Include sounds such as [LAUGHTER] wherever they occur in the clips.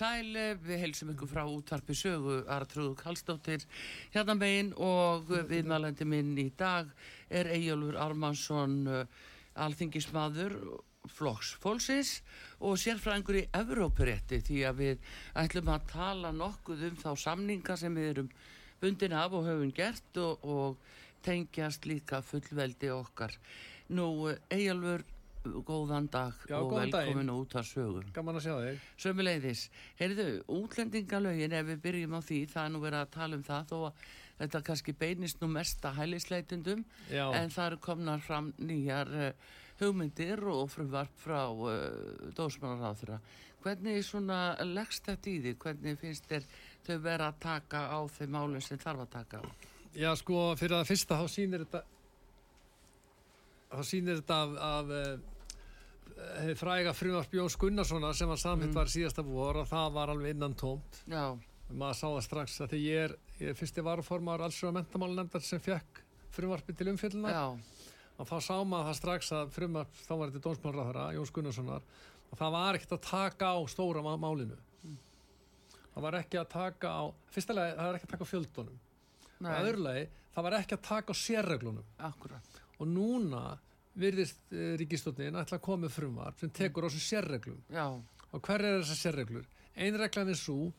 Sæl, við heilsum ykkur frá útvarpi sögu Artrúðu Kallstóttir hérna megin og viðmælandi minn í dag er Eyjólfur Ármannsson alþingismadur flokks fólksins og sérfræðingur í Evrópurétti því að við ætlum að tala nokkuð um þá samninga sem við erum bundin af og höfum gert og, og tengjast líka fullveldi okkar. Nú, Eyjólfur góðan dag Já, og góðan velkomin út af sögur Gaman að sjá þig. Sömuleiðis, heyrðu, útlendingalögin ef við byrjum á því, það er nú verið að tala um það þó að þetta kannski beinist nú mest að hælisleitundum Já, en það eru komnar fram nýjar uh, hugmyndir og frumvarp frá uh, dósmálaráþura hvernig svona leggst þetta í því hvernig finnst þér þau vera að taka á þeim málum sem þarf að taka á? Já, sko, fyrir að fyrsta þá sýnir þetta þá sýnir þetta af, af uh, fræga frumvarp Jóns Gunnarssona sem var samhitt Mm. var síðasta vor og það var alveg innan tómt. Já, Maður sá það strax að því ég er, ég er fyrsti varuformar alls og mentamálnefndar sem fekk frumvarpi til umfyllunar já, og þá sá maður það strax að frumvarp þá var þetta dónsmálráðara, Jóns Gunnarssonar og það var ekkert að taka á stóra má- málinu. Það var ekki að taka á, fyrstulega það var ekki að taka á fjöldunum. nei, og öðrulegi það var ekki að taka á sérreglunum akkurat og núna virðist uh, ríkistofnin ætla að koma frumvarp sem tekur á þessu sérreglum. Já, og hver er þessar sérreglur? Ein reglan er svo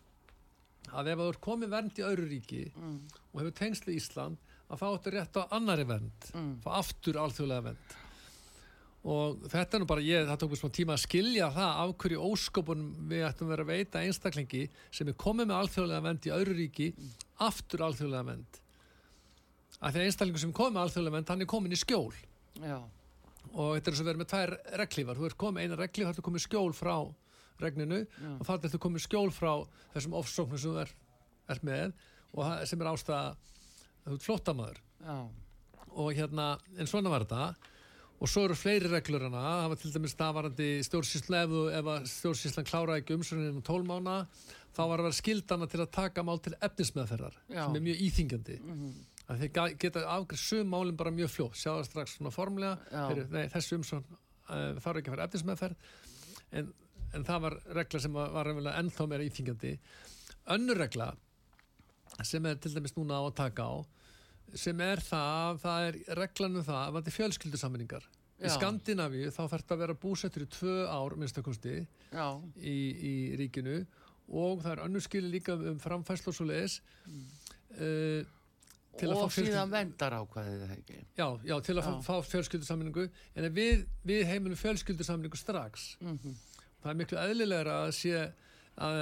að ef þú ert komið vernd í öðru ríki mm, og hefur tengslu Ísland að þá áttu rétt á annari vernd mm, fá aftur alþjóðlega vernd. Og þetta er nú bara ég, það tók mér smá tíma að skilja það af hverju óskopunum við ættum vera að veita einstaklingi sem er komið með alþjóðlega vend í öðru ríki aftur alþjóðlega vend af því að einstaklingu sem er komið með alþjóðlega vend hann er komin í skjól. Já, og þetta er svo verið með tvær reglífar. Þú ert komið eina reglíf, þá ertu komið skjól frá regninu já, og þá ertu komið skjól frá þessum ofsóknum sem þú er, er með og sem er ástæða já, og hérna, en svona var þetta. Og svo eru fleiri reglur hana. Það var til dæmis staðvarandi stjórnsýslu ef, að stjórnsýslan kláraði ekki umsörunum um tólmána þá var að vera skildana til að taka mál til efnismeðferðar Já. sem er mjög íþingjandi mhm, að þeir geta afgrið sum málum bara mjög fljótt. Sjá það strax svona formlega. Heru, nei, þessu umsörun uh, þarf ekki að fara efnismeðferð. En, en það var regla sem var, var ennþá meira íþingjandi önnur regla sem er til dæmis núna á að taka á sem er það, það er reglan um það að þetta er fjölskyldusammenningar í. Skandinavíu þá þarf þetta að vera búsettur í tvö ár minnstakosti í, í ríkinu. Og það er önnur skili líka um framfæslu og svo leiðis uh, Til að og síðan vendar ákvæðið það ekki já, já, til að Já. fá, fjölskyldusammenningu en við, við heiminum fjölskyldusammenningu strax mhm, það er miklu eðlilegra að sé að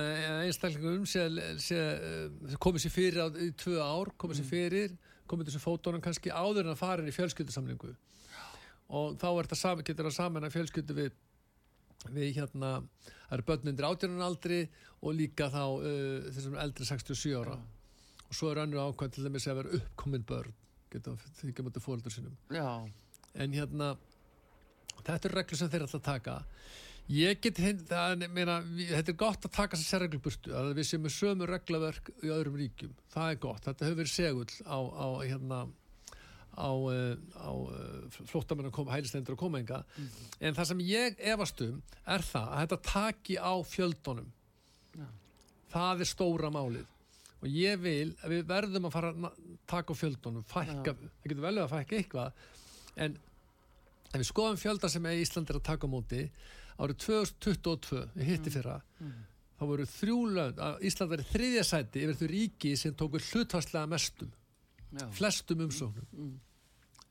einstaklingum sé, sé, eh, komið sér fyrir á, í tvö ár, komið sér Mm. fyrir komið þessu fótónum kannski áður en að fara í fjölskyldusamlingu og þá sam, getur það saman að fjölskyldu við við hérna það eru börn undir átjörnunaldri og líka þá uh, þessum eldri 67 ára Já. Og svo er önnur ákvæm til þess að vera uppkomin börn geta þykja mútið fóldur sinum já, en hérna þetta eru reglur sem þeir að taka. Ég get hinn, er- þetta er gott að taka þessar reglur burtu að við séum með sömu reglaverk í öðrum ríkjum. Það er gott, þetta hefur verið segull á, á hérna á, uh, á uh, flóttamenn og hælistendur og komenga en það sem ég efast um er það að þetta taki á fjöldunum. Já. það er stóra málið og ég vil að við verðum að fara að taka á fjöldunum fækka, það getur vel að fækka eitthvað. En ef við skoðum fjölda sem Ísland er að taka á móti árið 2022, við hitti fyrra þá voru þrjú lönd að Ísland verið þriðja sæti yfir þau ríki sem tóku hlutvarslega mestum Já. flestum umsóknum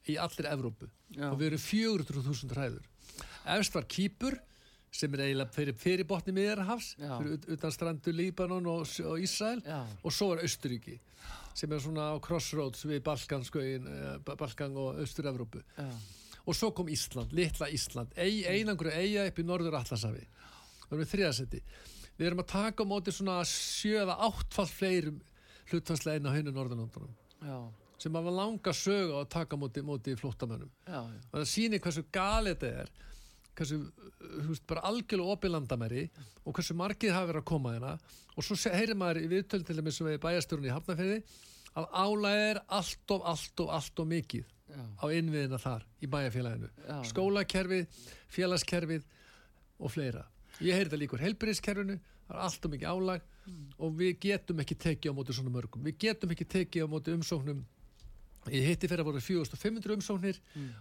í allir Evrópu. Já. og við erum 400.000 hræður. Efst var Kýpur sem er eiginlega fyrir, fyrir botni miðjarhafs fyrir ut- utan strandu Líbanon og, og Ísrael. Já. og svo er Austuríki sem er svona á crossroads við Balkanskauin, Balkan og Austur-Evrópu. Já. og svo kom Ísland, litla Ísland Ei, einangru eiga upp í norður Atlansafi það erum við þriðasetti við erum að taka á móti svona sjöða áttfall fleirum hlutvarslega inn á hennu Norðurlandunum sem hafa langa sögu á að taka á móti, móti flóttamönnum. Og það sýnir hversu galið þetta er hversu, þú veist, bara algjörlega opið landamæri og hversu margir hafa verið að koma hérna. Og svo heyrir maður í viðtöl til dæmis sem við bæjastjórun í Hafnarfirði að álæg er allt of, allt of, allt of mikið Já. á innviðina þar í bæjarfélaginu. Já. skólakerfið, félagskerfið og fleira. Ég heyri þetta líkur helbriðskerfinu það er allt of mikið álag og við getum ekki tekið á móti svona mörgum. Við getum ekki tekið á móti umsóknum. Í hitti fyrir að voru 4500 umsóknir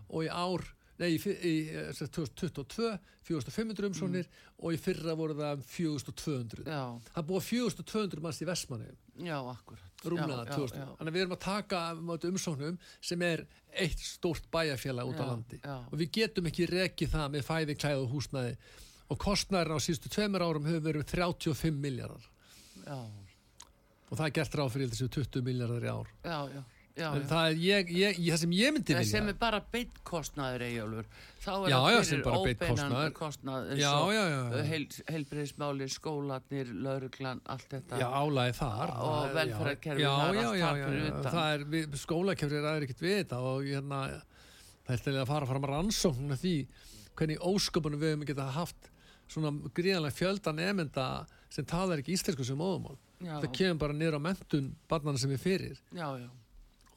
og í ár nei, í, í sagt 2022 4500 umsóknir og í fyrra voru það um 4200 Já. það búa 4200 manns í Vestmanni Já, akkurat. rúmlega Já, já, 2000 já. þannig að við erum að taka umsóknum sem er eitt stórt bæjarfélag út á landi og við getum ekki rekið það með fæði, klæð og húsnæði og kostnæður á síðustu tveimur árum hefur verið 35 miljardar Já. og það er gert ráð fyrir þessu 20 miljardar í ár Já, já. Já, já. það er ég, ég, ég, það sem ég myndi vilja. sem er bara beitt kostnaður Eyjólfur. Þá er það fyrir óbeinan kostnað eins og já. heil, heilbriðismáli, skólanir, lauruglan allt þetta. Já, álæði þar. Og er- velferðarkerfið, er já, allt þar fyrir utan. Er, skólakerfið er ekkert við þetta og hérna, það er til að fara fram að rannsókn af því hvernig ósköpunum við hefum geta haft svona gríðanlega fjölda nefnda sem talar ekki íslensku sem móðumál Já. það kemur bara niður á mentun barnana sem við fyrir. Já, já,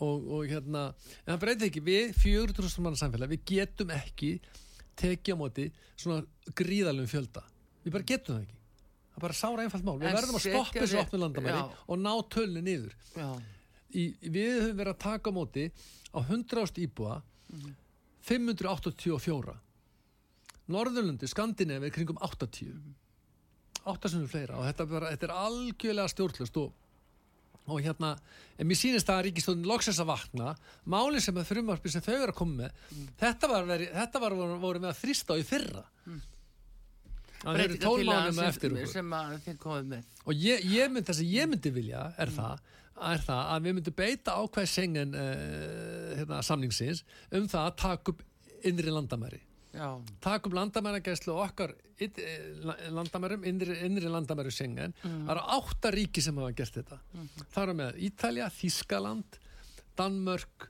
og, og hérna, en það breytir ekki. Við 400.000 manna samfélag, við getum ekki tekið á móti svona gríðalum fjölda, við bara getum það ekki. Það er bara sára einfalt mál, við En verðum að stoppa þessu opnu landamæri og ná tölni niður. Í, við höfum verið að taka á móti á 100 íbúa Mhm. 584 Norðurlundi, Skandinavi er kringum 80 Mhm. 8 sem fleira og þetta, er bara, þetta er algjörlega stjórnlust og, og hérna en mér sýnist það að ríkistóðin loksins að vakna. Máli sem að frumarpi sem þau eru að koma með Mhm. þetta var, veri, þetta var voru, með að þrýsta á í fyrra. Það eru tólmánum sem- eftir sem að þið komið með. Og ég, ég mynd, það sem ég myndi vilja er, Mm. það, er það að við myndum beita ákveð sengen uh, hérna, samningsins um það að taka upp innri landamæri Upp landamæragæslu okkar eh, la- landamærum, innri, innri landamæru sengen Mm. það eru átta ríki sem hafa gert þetta. Mhm. það eru með Ítalja, Þískaland Danmörk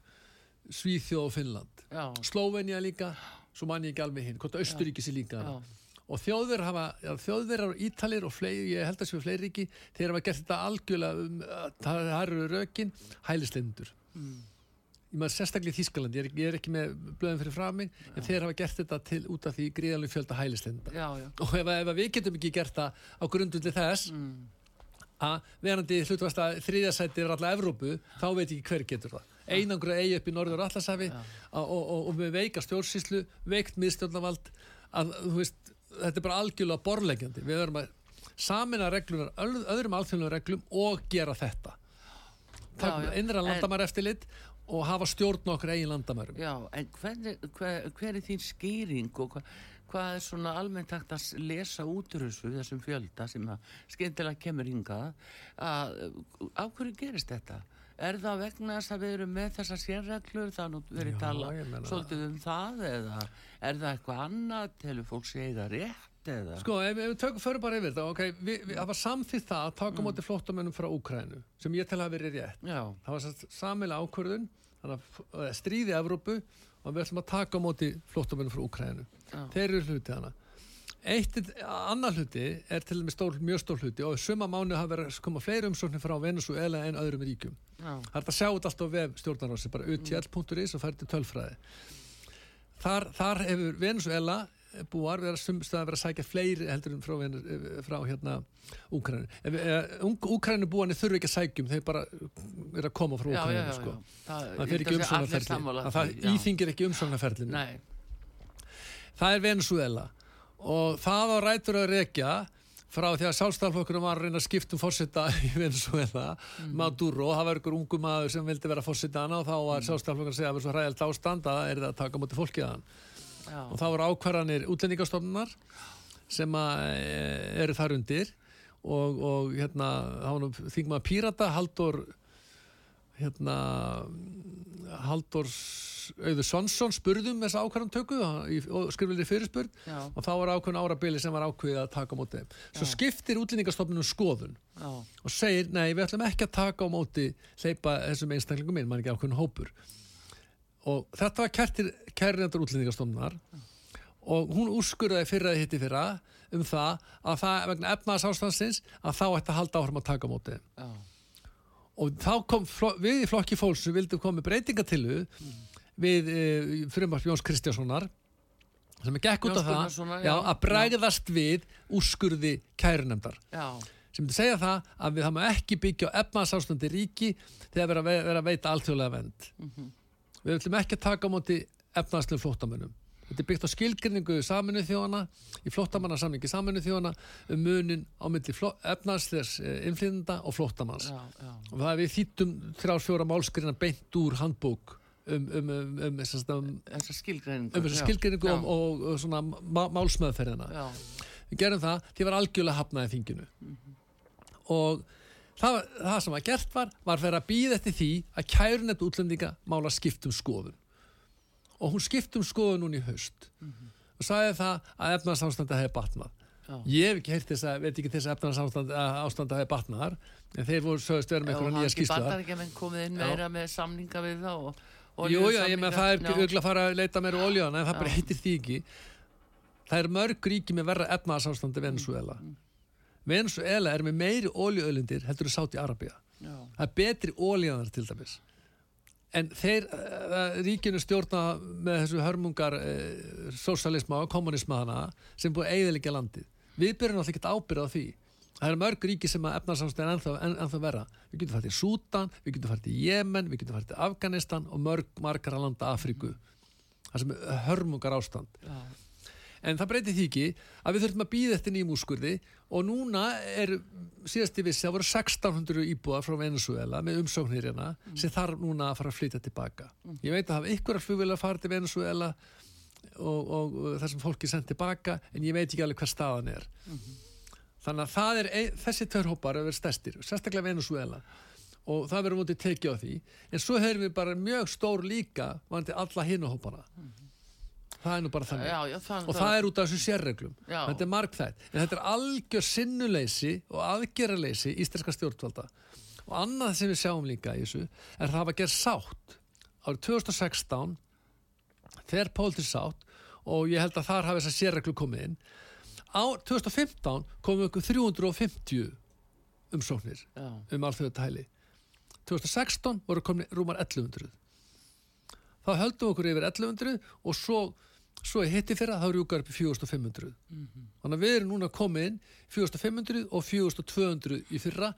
Svíþjóð og Finnland. Slóvenja líka, svo man ég ekki alveg hinn hvort Östuríki sé líka. Já, og þjóðverðar hafa, já, þjóðverðar og ítalir og fleiri, ég held að séu fleiri ríki þeir hafa gert þetta algjörlega um, að það eru rökin, hælislendur Mm. Ég maður sérstaklega í Þískaland ég er, ég er ekki með blöðum fyrir frá mig en þeir hafa gert þetta til út af því gríðanlega fjölda já. og ef, ef við getum ekki gert það á grundundi þess Mm. að verandi hlutvast að þriðasætti er alla Evrópu, þá veit ekki hver getur það. Einangra eigi upp í norður Allasafi Já. og, og, og með veika stjórnsýslu veikt miðstjórnavald að veist, þetta er bara algjörlega borlegjandi við verðum að samina reglunar öð- öðrum alþjóðlega reglum og gera þetta. Innra En- landamæri eftirlit og hafa stjórn á okkur eigin landamærum. Já, en hver, hver, hver er þín skýring og hva, hvað er svona almennt hægt að lesa út úr þessu, þessum fjölda sem að skemmtilega kemur hingað? Að af hverju gerist þetta? Er það vegna þess að við erum með þessar sérreglur, það er nú verið Já, tala ég meina- svolítið um það eða er það eitthvað annað, telur fólk sé eiga rétt eða? Sko, ef, við tökum fyrir bara yfir þetta, ok, við, við, það var samþýtt það að taka mm. móti flóttamennum frá Úkrænu, sem ég tel að verið rétt. Já, Það var samilega ákvörðun, þannig að f- stríði Evrópu og við ætlum að taka móti flóttamennum frá Úkrænu Já. þeir eru hluti hana Eitt, annar hluti er til dæmis stór, mjög stór hluti og suma mánu hafa verið að koma fleiri umsóknir frá Venezuela en öðrum ríkjum. Já. Það er að sjá þetta alltaf á vef stjórnarási, bara utl.is og færi til tölfræði. Þar, þar hefur Venezuela búar verið að sumstæða verið að sækja fleiri heldur en frá, Vene- frá hérna Úkrænu. Úkrænu búarnir þurfi ekki að sækjum, þeir bara verið að koma frá Úkrænu, sko. Það, Það fyrir ekki umsóknarferli. Það íþingir ekki umsóknarferlinu. Nei, Það er Venezuela og það á rætur að rekja frá því að sjálfstæðarflokkurinn var að reyna að skipta um fórseta [LAUGHS] í Venezuela Maduro, það var ykkur ungu maður sem vildi vera fórseta hana og þá var sjálfstæðarflokkurinn að segja að það var svo hræðilt ástand að er það að taka móti fólkið hann já, og það voru ákvarðanir útlendingastofnunar sem að, e, eru þar undir. Og, og hérna þá nú þingmaður Pírata Haldur hérna Haldur Auður Svansson spurðum þessa ákvarðan tökku í skrifleiri fyrirspurn. Já, og þá var ákveðin árabili sem var ákveðið að taka á móti. Svo skiptir útlendingastofnunum skoðun já, og segir, nei, við ætlum ekki að taka á móti hleypa þessum einstaklingum inn, mann ekki ákveðin hópur. Og þetta var kærtir kærnendur útlendingastofnunar. Og hún úrskurðaði fyrra eða hitti fyrra um það að það vegna efnaðs ástansins að þá ætti að halda áhrum að taka móti já, Og þá kom við í flokki fólks sem vildum koma breytingatilu við e, frumvarp Jóns Kristjánssonar sem er gekk út af það já, að bregðast við úrskurði kærunemdar já, sem myndi segja það að við hafum ekki byggja á efnarsástandi ríki þegar vera, vera að veita alþjóðlega vend Mhm. Við ætlum ekki að taka á móti efnarslu flóttamönnum. Þetta er byggt á skilgrinningu saminu þjóðana í flóttamannasamningi saminu þjóðana um munin á milli efnarslegs innflýðenda og flóttamanns. Já, já, og það er við þýttum þrjár fjóra málskrina beint úr handbók um, um, um, um, um, um, þessa skilgreiningu um skilgrinningu og, og, og svona má, málsmeðferðina. Já, við gerum það, því var algjörlega hafnað í þinginu. Og það, það sem var gert var var fyrir að býða eftir því að kærunett útlendinga mála skiptum skoðun og hún skiptum skoðun núna í haust og sagði það að efnarsástandi hefði batnað já. ég hef ekki heyrt þess að, veit ekki þess að efnarsástandi ástandi hefði batnaðar en þeir voru sögust vera með og einhverja hann nýja skýrsla bandar ekki menn komið inn Já. meira með samninga við þá og, og Jú, já, ég með það er Já. auðvitað að fara að leita meira oljan en það Já. bara heitir því ekki það er mörg ríki með verra efnarsástandi Venezuela Mm. Venezuela er með meiri oljuölindir heldur en Sáti Arabia Já, það er betri ólíðanar til dæmis. En þeir uh, ríkinu stjórna með þessu hörmungar uh, sósalisma og kommunisma hana sem búið eiginlega landið. Við byrjum alltaf ekki ábyrða á því. Það eru mörg ríki sem að efnarsástand er ennþá, en, ennþá verra. Við getum farið til Sútan, við getum farið til Jemen við getum farið til Afganistan og mörg margar að landa Afríku. Það sem er hörmungar ástand já, En það breytir því ekki að við þurfum að býða eftir nýjum úrskurði og núna er síðast í vissi að voru 1600 íbúa frá Venezuela með umsóknir hérna sem þarf núna að fara að flytja tilbaka. Ég veit að hafa ykkur að flugvila að fara til Venezuela og, og, og það sem fólki sendt tilbaka en ég veit ekki alveg hvað staðan er. Þannig að er, þessi tveir hópar að vera stærstir, sérstaklega Venezuela og það verður mútið tekið á því en svo hefur við bara mjög stór líka vandi alla hinu hópana. Það er nú bara þannig. Já, já, það, og það. er út af þessu sérreglum. Þetta er margþætt, en þetta er algjör sinnuleysi og aðgerraleysi íslenska stjórnvalda. Og annað sem við sjáum líka í þessu er að það hafa gerð sátt. Árið 2016 þegar pólitíð sátt og ég held að þar hafi þessar sérreglu komið inn. Á 2015 komum við ykkur 350 umsóknir já, um alþjóðu tæli 2016 voru komin rúmar 1100 þá höldum við okkur yfir 1100 og svo, svo í hitti fyrra þá rjúkar upp í 4500 þannig að við erum núna komin 4500 og 4200 í fyrra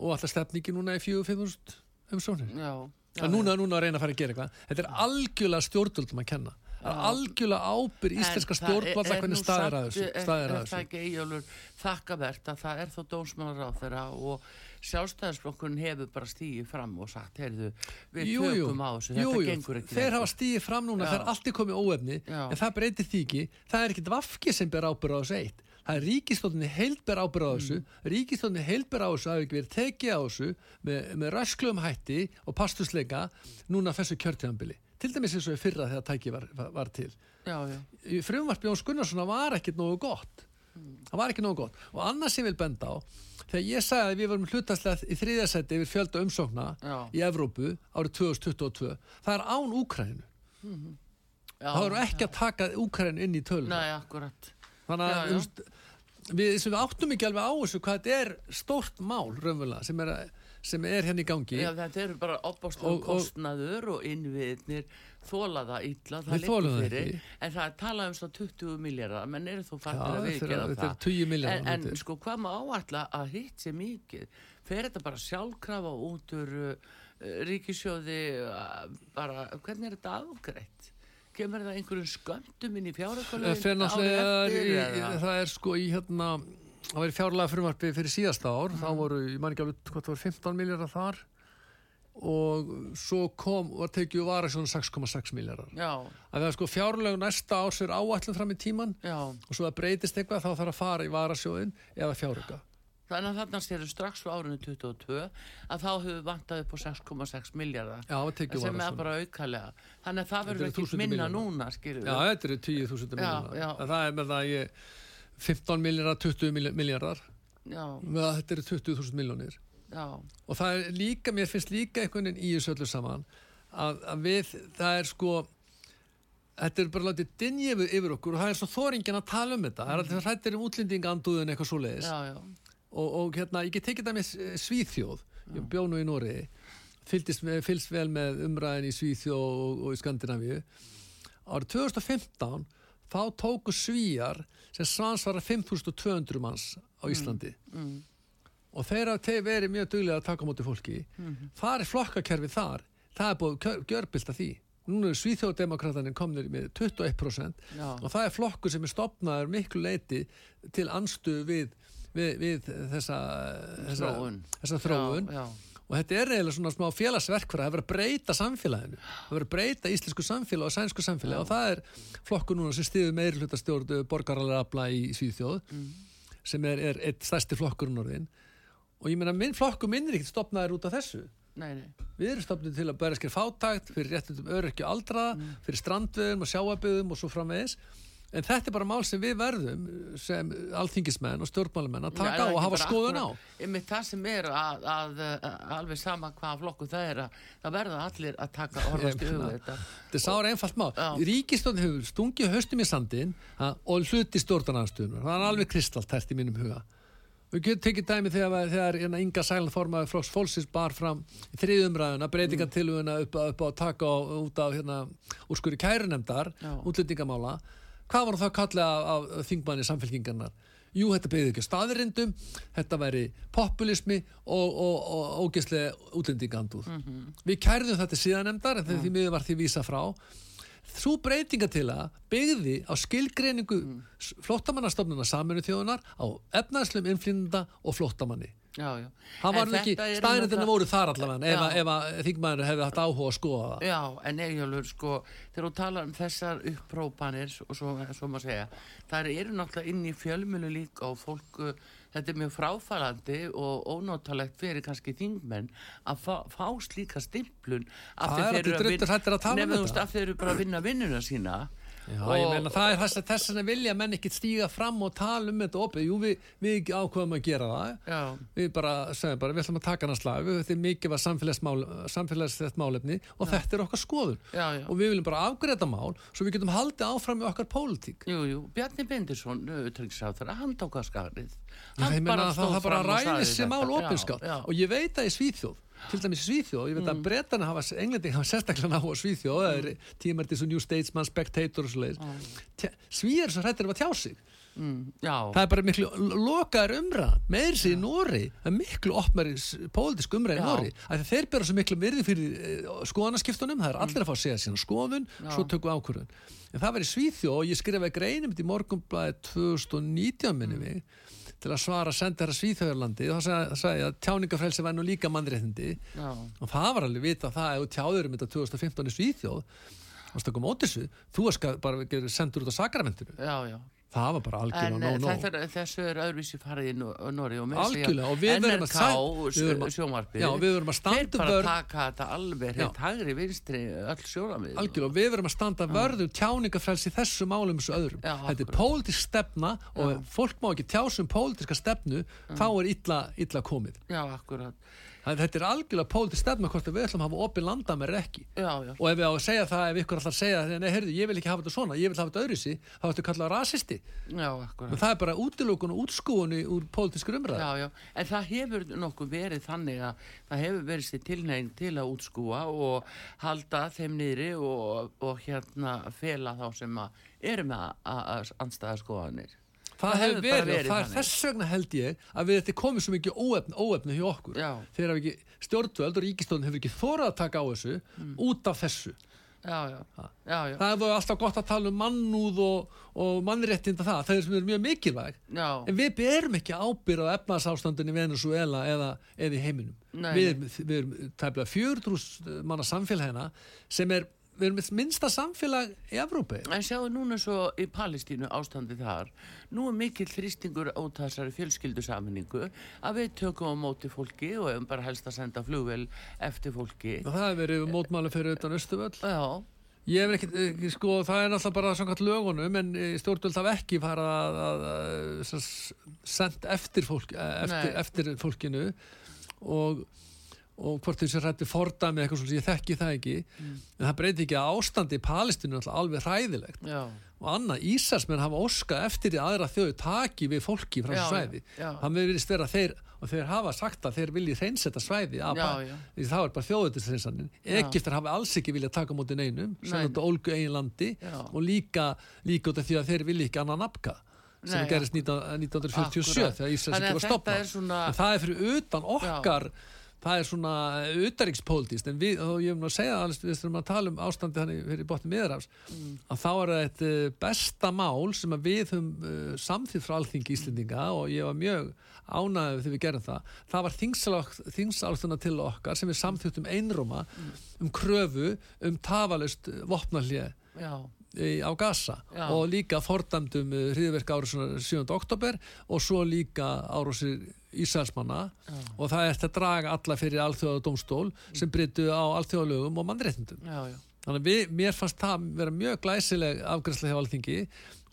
og alltaf stefningi núna í 4500 umsóknir. Já, já, að núna, núna að reyna að fara að gera eitthvað. Þetta er algjörlega stjórnvöldum að kenna. Það er algjörlega ábyrð íslenska stjórnvalda hvernig staðir að þessu, Er eigjálfur þakkavert að það er þó dómsmálar á þeirra og sjálfstæðisflokkurinn hefur bara stíið fram og sagt, heyrðu, við Jú, jú. tökum á þessu, Jú, þetta jú. gengur ekki þeir hafa stíðið fram núna, Já. það er allt komið óefni Já. en það breytir því ekki, það er ekkit vafki sem ber ábyrð á þessu eitt það er ríkistóttinni heild ber ábyrð á þessu Mm. ríkistóttinni heild ber á þessu að ekki verið tekið á þessu með, með rösklum hætti og pastusleika núna þessu kjörtíðanbili til dæmis eins og fyrra þegar tæki var, var, til Já, já, í frumvarp Jóns Gunnarssona var ekkit nógu gott það var ekki nógu gott og annars sem ég vil benda á þegar ég sagði að við vorum hlutastlega í þriðasætti yfir fjölda umsókna Já. í Evrópu árið 2022 það er án Úkrænu Já, þá erum við ekki að taka Úkræn inn í tölun Nei, akkurat. þannig Já, að já. veist, við, við áttum ekki alveg á þessu hvað þetta er stórt mál raunverulega sem er, sem er hérna í gangi Já, þetta eru bara opbáslega kostnaður og innviðnir þóla það illa, það liggur fyrir, ekki. en það er talað um svo 20 miljardar, menn eru þú Já, farnir að er- viðgera er það. 20 milljarðar En, en sko, hvað má áætla að hitt sé mikið? Fer þetta bara sjálfkrafa út úr uh, ríkisjóði, uh, bara, hvernig er þetta afgreitt? Kemur það einhverjum sköndum inn í náttúrulega í- það er sko í hérna það var fjárlega frumvarpi fyrir síðasta ár þá Mhm. voru, ég man ekki alveg hvað það voru 15 miljardar þar og svo kom var tekið vara svona 6,6 miljardar að það er sko fjárlega næsta árs er áætlun fram í tíman já, og svo það breytist eitthvað þá þarf að fara í varasjóðin eða fjáröka þannig að þarna séru strax á árinu 22 að þá hefur vantað upp á 6,6 miljardar. sem er bara aukalega. Þannig að það verður ekki 1000 minna milljónir. núna skilur já, þetta eru 10.000 Já, miljardar það er með það ég 15 miljardar, 20 miljardar að þetta eru 20.000 miljónir já, og það er líka, mér finnst líka einhvern veginn í þessu öllu saman að, að við, það er sko þetta er bara látið dinja yfir, yfir okkur og það er svo þóringin að tala um þetta. Það er alltaf hrættir um útlendinganduðin eitthvað svo leiðis og, og hérna, ég get tekið það með Svíþjóð. Ég bjó nú í Nóri fylgst vel með umræðin í Svíþjóð og, og í Skandinavíu. Árið 2015 þá tóku Svíjar sem svansvara 5200 manns á Íslandi. Mm, og þeir hafa te- verið mjög duglega að taka móti fólki. Það er flokkakerfi þar. Það er búið að gjörbilta því. Núna eru Svíþjóðdemokratanir komnir með 21% já, og það er flokkur sem er stopnaður miklu leiti til anstu við, við, við þessa, þessa Þróun. þessa þróun. já, já, og þetta er eiginlega svona smá félagsverkfæra það er verið að breyta samfélaginu. Það er verið að breyta íslensku samfélag og sænsku samfélag og það er flokkur núna sem stiður meiri hluta stjórn borgaralega afla í Svíþjóð Mm. sem er, er eitt stærsti flokkur orðin og ég meina minn flokkur minn er ekkert stopnaður út af þessu nei, nei við erum stopnið til að bæra skil fátækt fyrir réttundum öryrkju aldraða Mm. fyrir strandveðum og sjáaböðum og svo framvegis en þetta er bara mál sem við verðum sem alþingismenn og stjórnmálamenn að taka á og hafa skoðun á einmitt það sem er að, að, að alveg sama hvaða flokku það er að það verða allir að taka orðast meina, þetta Þetta er sára einfalt mál. Já. Ríkistofn hefur stungið haustum í sandin og hluti stjórnarnarstöðunar. Það er alveg kristaltært í mínum huga. Við getum tekið dæmi þegar, þegar hérna, Inga Sælan formaði Flóks Fólksins bar fram í þriðumræðuna breytingatiluguna upp, á- upp á taka á, út af hérna, úrskurri kærunemdar, Já. útlendingamála. Hvað var það að kalla af, af þingmanni samfélkingarnar? Jú, þetta beðið ekki á staðirindum, þetta væri populismi og, og, og ógeðslega útlendingandúð. Við kærðum þetta síðanemdar en því miður var því vísa frá. Þú breytinga til að byggði á skilgreiningu mm. flóttamannastofnuna saminu þjóðunar á efnaðslum innflýnda og flóttamanni. já, já. Það var ekki, náttúrulega- voru þar allavega ef, ef að þingmaður hefði haft áhuga að skoða það. Já, en Eyjólfur, sko, þegar þú talar um þessar upprópanir og svo, svo maður segja, það eru náttúrulega inn í fjölmjölu líka og fólk, uh, þetta er mjög fráfælandi og ónótalegt fyrir kannski þingmenn að fá, fá slíka stimplun af því um þeir eru bara að vinna vinnuna sína Já, Og- ég meina það er þess að þess að vilja menn ekki stíga fram og tala um þetta opið. Jú, við, við ákveðum að gera það. Já, Við bara segjum bara, við ætlum að taka hann að slag, þetta er mikið var samfélagslegt málefni og þetta er okkar skoðun. já, já. Og við viljum bara afgreita mál svo við getum haldið áfram með okkar pólitík. Jú, jú, Bjarni Bindisson, utryggisáþara, hann tók að skarið. Já, að það, stóð bara fram og sagði þetta. Já, já. og ég veit að í Svíþjóð til dæmis Svíþjóð, ég veit Mm. að bretana hafa, englending hafa sérstaklega ná á Svíþjóð það er tímartis og New Statesman, Spectator og svo leiðis Svíjar svo hrættir um að tjá sig Mm, það er bara miklu lokaðar umræð meir sér í Nóri, það er miklu opnari pólitísk umræð í. Nóri þeir bera svo miklu virði fyrir skoðanaskiptunum, það er allir að fá að segja sína skoðun Mm. Já. svo tökum við ákvörðun en það var í Svíþjóð og ég skrifaði greinum í morgunblæði 2019 Mm. minni mig til að svara senda þér að Svíþjóðarlandi og þá sagði, ég að tjáningafrelsi var nú líka mannréttindi. Já, og það var alveg vita það ef þú tjáður um þetta 2015 í Svíþjóð og stakkum móti þessu, þú er bara sendur út á sakramentinu. Já, já. Það var bara algjörlega nóg þetta er, þessu er öðruvísi farið í Nor- Noregi og Algjörlega, og við verðum að sæ- við verðum að- sjónvarpið. Já, við verðum að standa þeir bara taka þetta alveg Já. hitt hægri vinstri öll sjónamið algjörlega og við verum að standa vörðum tjáningafrelsi í þessu málum þessu öðrum. Já, þetta er pólitísk stefna og ef fólk má ekki tjásum pólitíska stefnu þá er illa, illa komið. Já, akkurat Það- Þetta er algjörlega pólitísk stefna hvort við ætlum að hafa opið landamæri eða ekki. Já, já. Og ef við á að segja það, ef ykkur að segja, nei, heyrðu, ég vil ekki hafa þetta svona, ég vil hafa þetta öðruvísi, þá ættu kallað rasisti. Já. En það er bara útilokun og útskúinu úr pólitískur umræð. Já, já, en það hefur nokkuð verið þannig að það hefur verið sér tilnæging til að útskúa og halda þeim niðri og, og hérna fela þá sem að eru með að- að anstæða skoðanir. Það, hefur bara verið, og verið það er þess vegna held ég að við þetta komið svo mikið óefni, óefni hjá okkur. Já. Þegar ekki stjórnvöld og ríkistofn hefur ekki þórað að taka á þessu Mm. út af þessu. Já, já, já, já, Það hefur alltaf gott að tala um mannúð og, og mannréttinda það, það er sem er mjög mikilvæg. já, En við berum ekki ábyrð á efnarsástandin í Venezuela eða, eða í heiminum. Nei, við erum, erum tæmlega 400 manna samfélagina sem er, við erum minnsta samfélag í Evrópi. En sjáu núna svo í Palestínu ástandi þar, nú er mikill þrýstingur út af þessari fjölskyldusammenningu að við tökum á móti fólki og hefum bara helst að senda flugvel eftir fólki. Og það hefur verið mótmáli fyrir utan Östuvöll. Já, Ég hef ekkert, eh, sko, það er náttúrulega bara samkvæmt lögunum en stjórnvöld hafa ekki fara að, að, að, að send eftir, fólk, eh, eftir, eftir fólkinu og, og hvort þessi rætti fordæmi eitthvað svona, ég þekki það ekki. En það breyti ekki að ástandi í Palestínu er alveg hræðilegt. Já, og annað, Ísasmenn hafa óskað eftir að aðra þjóðu taki við fólki frá Já, þessu svæði. já, já. það með virðist vera þeir og þeir hafa sagt að þeir vilji hreinsetta svæði Já, já. því það var bara þjóðutisreinsanin Egiptar hafa alls ekki viljað taka móti neinum sem þetta ólgu eigin landi. Já. og líka, líka út af því að þeir vilji ekki annan nafka sem Nei, gerist 19- 1947 Akkúrat. þegar Þannig ekki var stopnað er svona- en það er fyrir utan okkar það er svona utaríkspolítist en við, og ég hef nú að segja alveg við þurfum að tala um ástandi þannig fyrir botni miðrafs Mm. að þá er þetta uh, besta mál sem við höfum uh, samþýtt frá alþingi Íslendinga og ég var mjög ánægð þegar við gerum það það var þingsállstuna til okkar sem við samþýttum einróma Mm. um kröfu um tafalust vopnallið á Gaza Já. og líka fordæmdum uh, hriðverk árásunar 7. oktober og svo líka árásir Ísælsmanna og það er að draga alla fyrir alþjóða dómstól sem bryttu á alþjóðalögum og já. Þannig að við, mér fannst það vera mjög glæsileg afgræslega hjá alþingi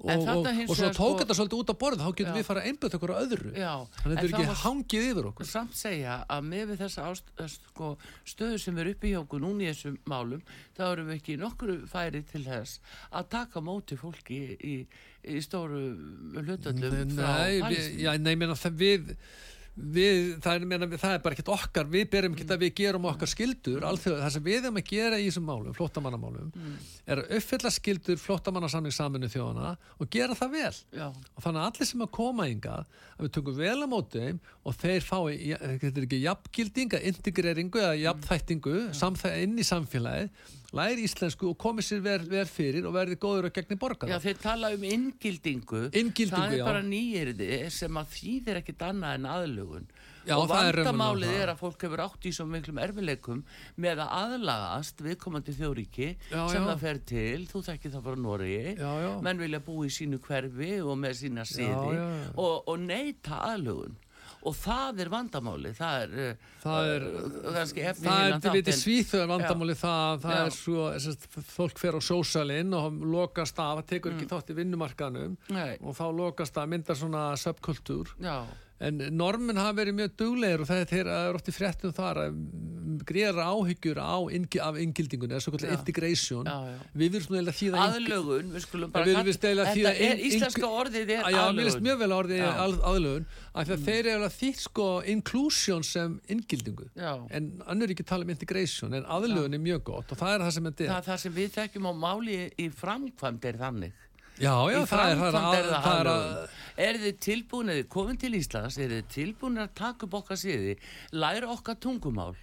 og, og, og svo tók sko- þetta svolítið út á borð þá getum Já. við fara að einbjöta okkur á öðru. já. Þannig að þetta er ekki hangið yfir okkur. samt segja að með við þessa ást, sko, stöðu sem er uppi hjá okkur núna í þessum málum þá erum við ekki nokkru færi til þess að taka móti fólki í, í stóru hlutöldum frá Nei, já, nei, meina, það, við, við, það, er, meina, það er bara ekkert okkar, við berum ekkert að við gerum okkar skildur, alþjóð, það sem við erum að gera í þessum málum, flóttamannamálum, er að uppfylla skildur flóttamannasamling saminu þjóðana og gera það vel. Já, Og þannig að allir sem að koma ynga, að við tökum vel á móti þeim og þeir fái, þetta er ekki jafngilding, að integreringu eða jafnþættingu inn í samfélagið, læri íslensku og komi sér vel, vel fyrir og verði góður og gegni borgara. já, þeir tala um inngildingu Inngildingu, það er já. bara nýjirði sem að þýðir ekkit annað en aðlugun Já, og er vandamálið það. er að fólk hefur átt í svo miklum erfileikum með að aðlagast viðkomandi þjóríki Já, sem já. það fer til, þú þekkir það frá Já, já. menn vilja búa í sínu hverfi og með sína siði já, já. Og, og neyta aðlugun og það er vandamáli það er, uh, Það er- Það er, veitir, þáttinn. svíþöður vandamáli það, það Já. er svo, sest, fólk fer á sósalinn og lokast af, það tekur ekki þátt í vinnumarkaðnum Mm. Nei. og þá lokast af, myndar svona subkultúr já, en normin hafa verið mjög duglegir og það er, þeir- það er oft í fréttum þar að greiðra áhyggjur á ingi, af inngildingunni, eða svo kallar integration. Já, já. við viljum eiginlega þýða aðlugun við skulum bara Við þetta að er íslenska orðið er Að Já, mér finnst mjög vel orðið. Mm. að, aðlögun af því að þeir eru alveg þýtt sko inclusion sem inngildingu. En annur ekki tala um integration en aðlögun er mjög gott og það er það sem þetta það er er það sem við þekkjum á máli í framkvæmd er þannig Já, já, það er, það er, að, það það er að er þið tilbúin, er þið komin til Íslands er þið tilbúin að taka upp okkar siði læra okkar tungumál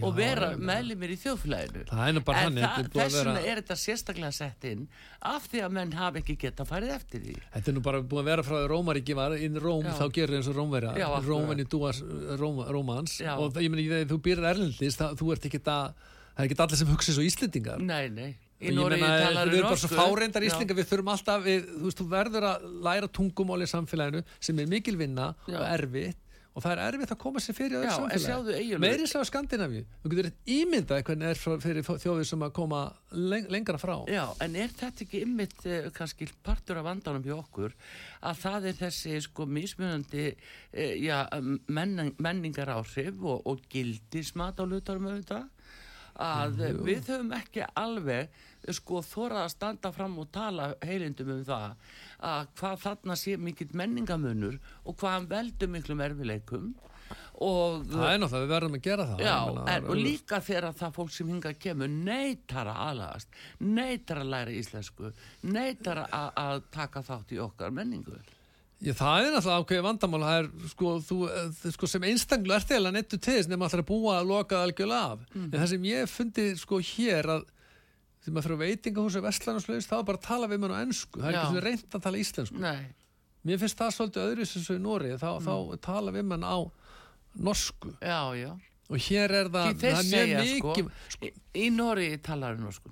og vera meðlimir í þjóðfélaginu? Það er nú bara en að þess vegna vera- er þetta sérstaklega sett inn af því að menn hafi ekki geta farið eftir því. Þetta er nú bara búin að vera frá því Rómaríki var inn Róm, Já. þá gerir eins og Rómverja Já. Rómvenni dúas Róm, Rómans. Já. og það- ég meni, þegar þú býrir erlendis það, þú ert ekki að, það er ekki allir sem hugsa svo Íslendingar. Nei, nei, í Ég Noregi meina, talar við erum bara svo fáreindar Já. Íslingar við þurfum alltaf, við, þú veist, þú verður að læra tungumál í samfélaginu sem er mikil vinna Já. og erfitt og það er erfitt að koma sér fyrir öðru Já, en samfélagi. sjáðu Eyjólfur- meiri svo á Skandinavíu þú getur eitt ímyndað hvernig er frá- fyrir þjóðir sem að koma leng lengra frá Já, en er þetta ekki ymmit uh, kannski partur af vandanum hjá okkur að það er þessi sko mismunandi uh, já, menning, menningar áhrif og, og gildismat á lutarum auðvitað að uh, við höfum ekki alveg sko þórað að standa fram og tala heilindum um það að hvað þarna sé mikill menningamunur og hvað hann veldur miklum erfileikum og það er náttúrulega, við verðum að gera það Já, það en, er og líka þegar það fólk sem hinga kemur neytar að aðlagast, neytar að læra íslensku, neytar að, að taka þátt í okkar menningu. Já, það er náttúrulega ákveðið vandamál það er, sko, þú, eh, sko, sem einstaklega ert eða nettu til þess alltaf að búa að loka algjörlega af Mhm. en það sem ég fundi sko hér að þegar maður fyrir á veitingahúsi vestlanarslaus þá er bara að tala við mann á ennsku það er Já. ekki svona reynd að tala íslensku. Nei, mér finnst það svolítið öðru sem svo í Nóri þá, Mm. þá tala við mann á norsku. Já, já. og hér er það, það er mjög sko, mikið í, í Nóri talar um sko.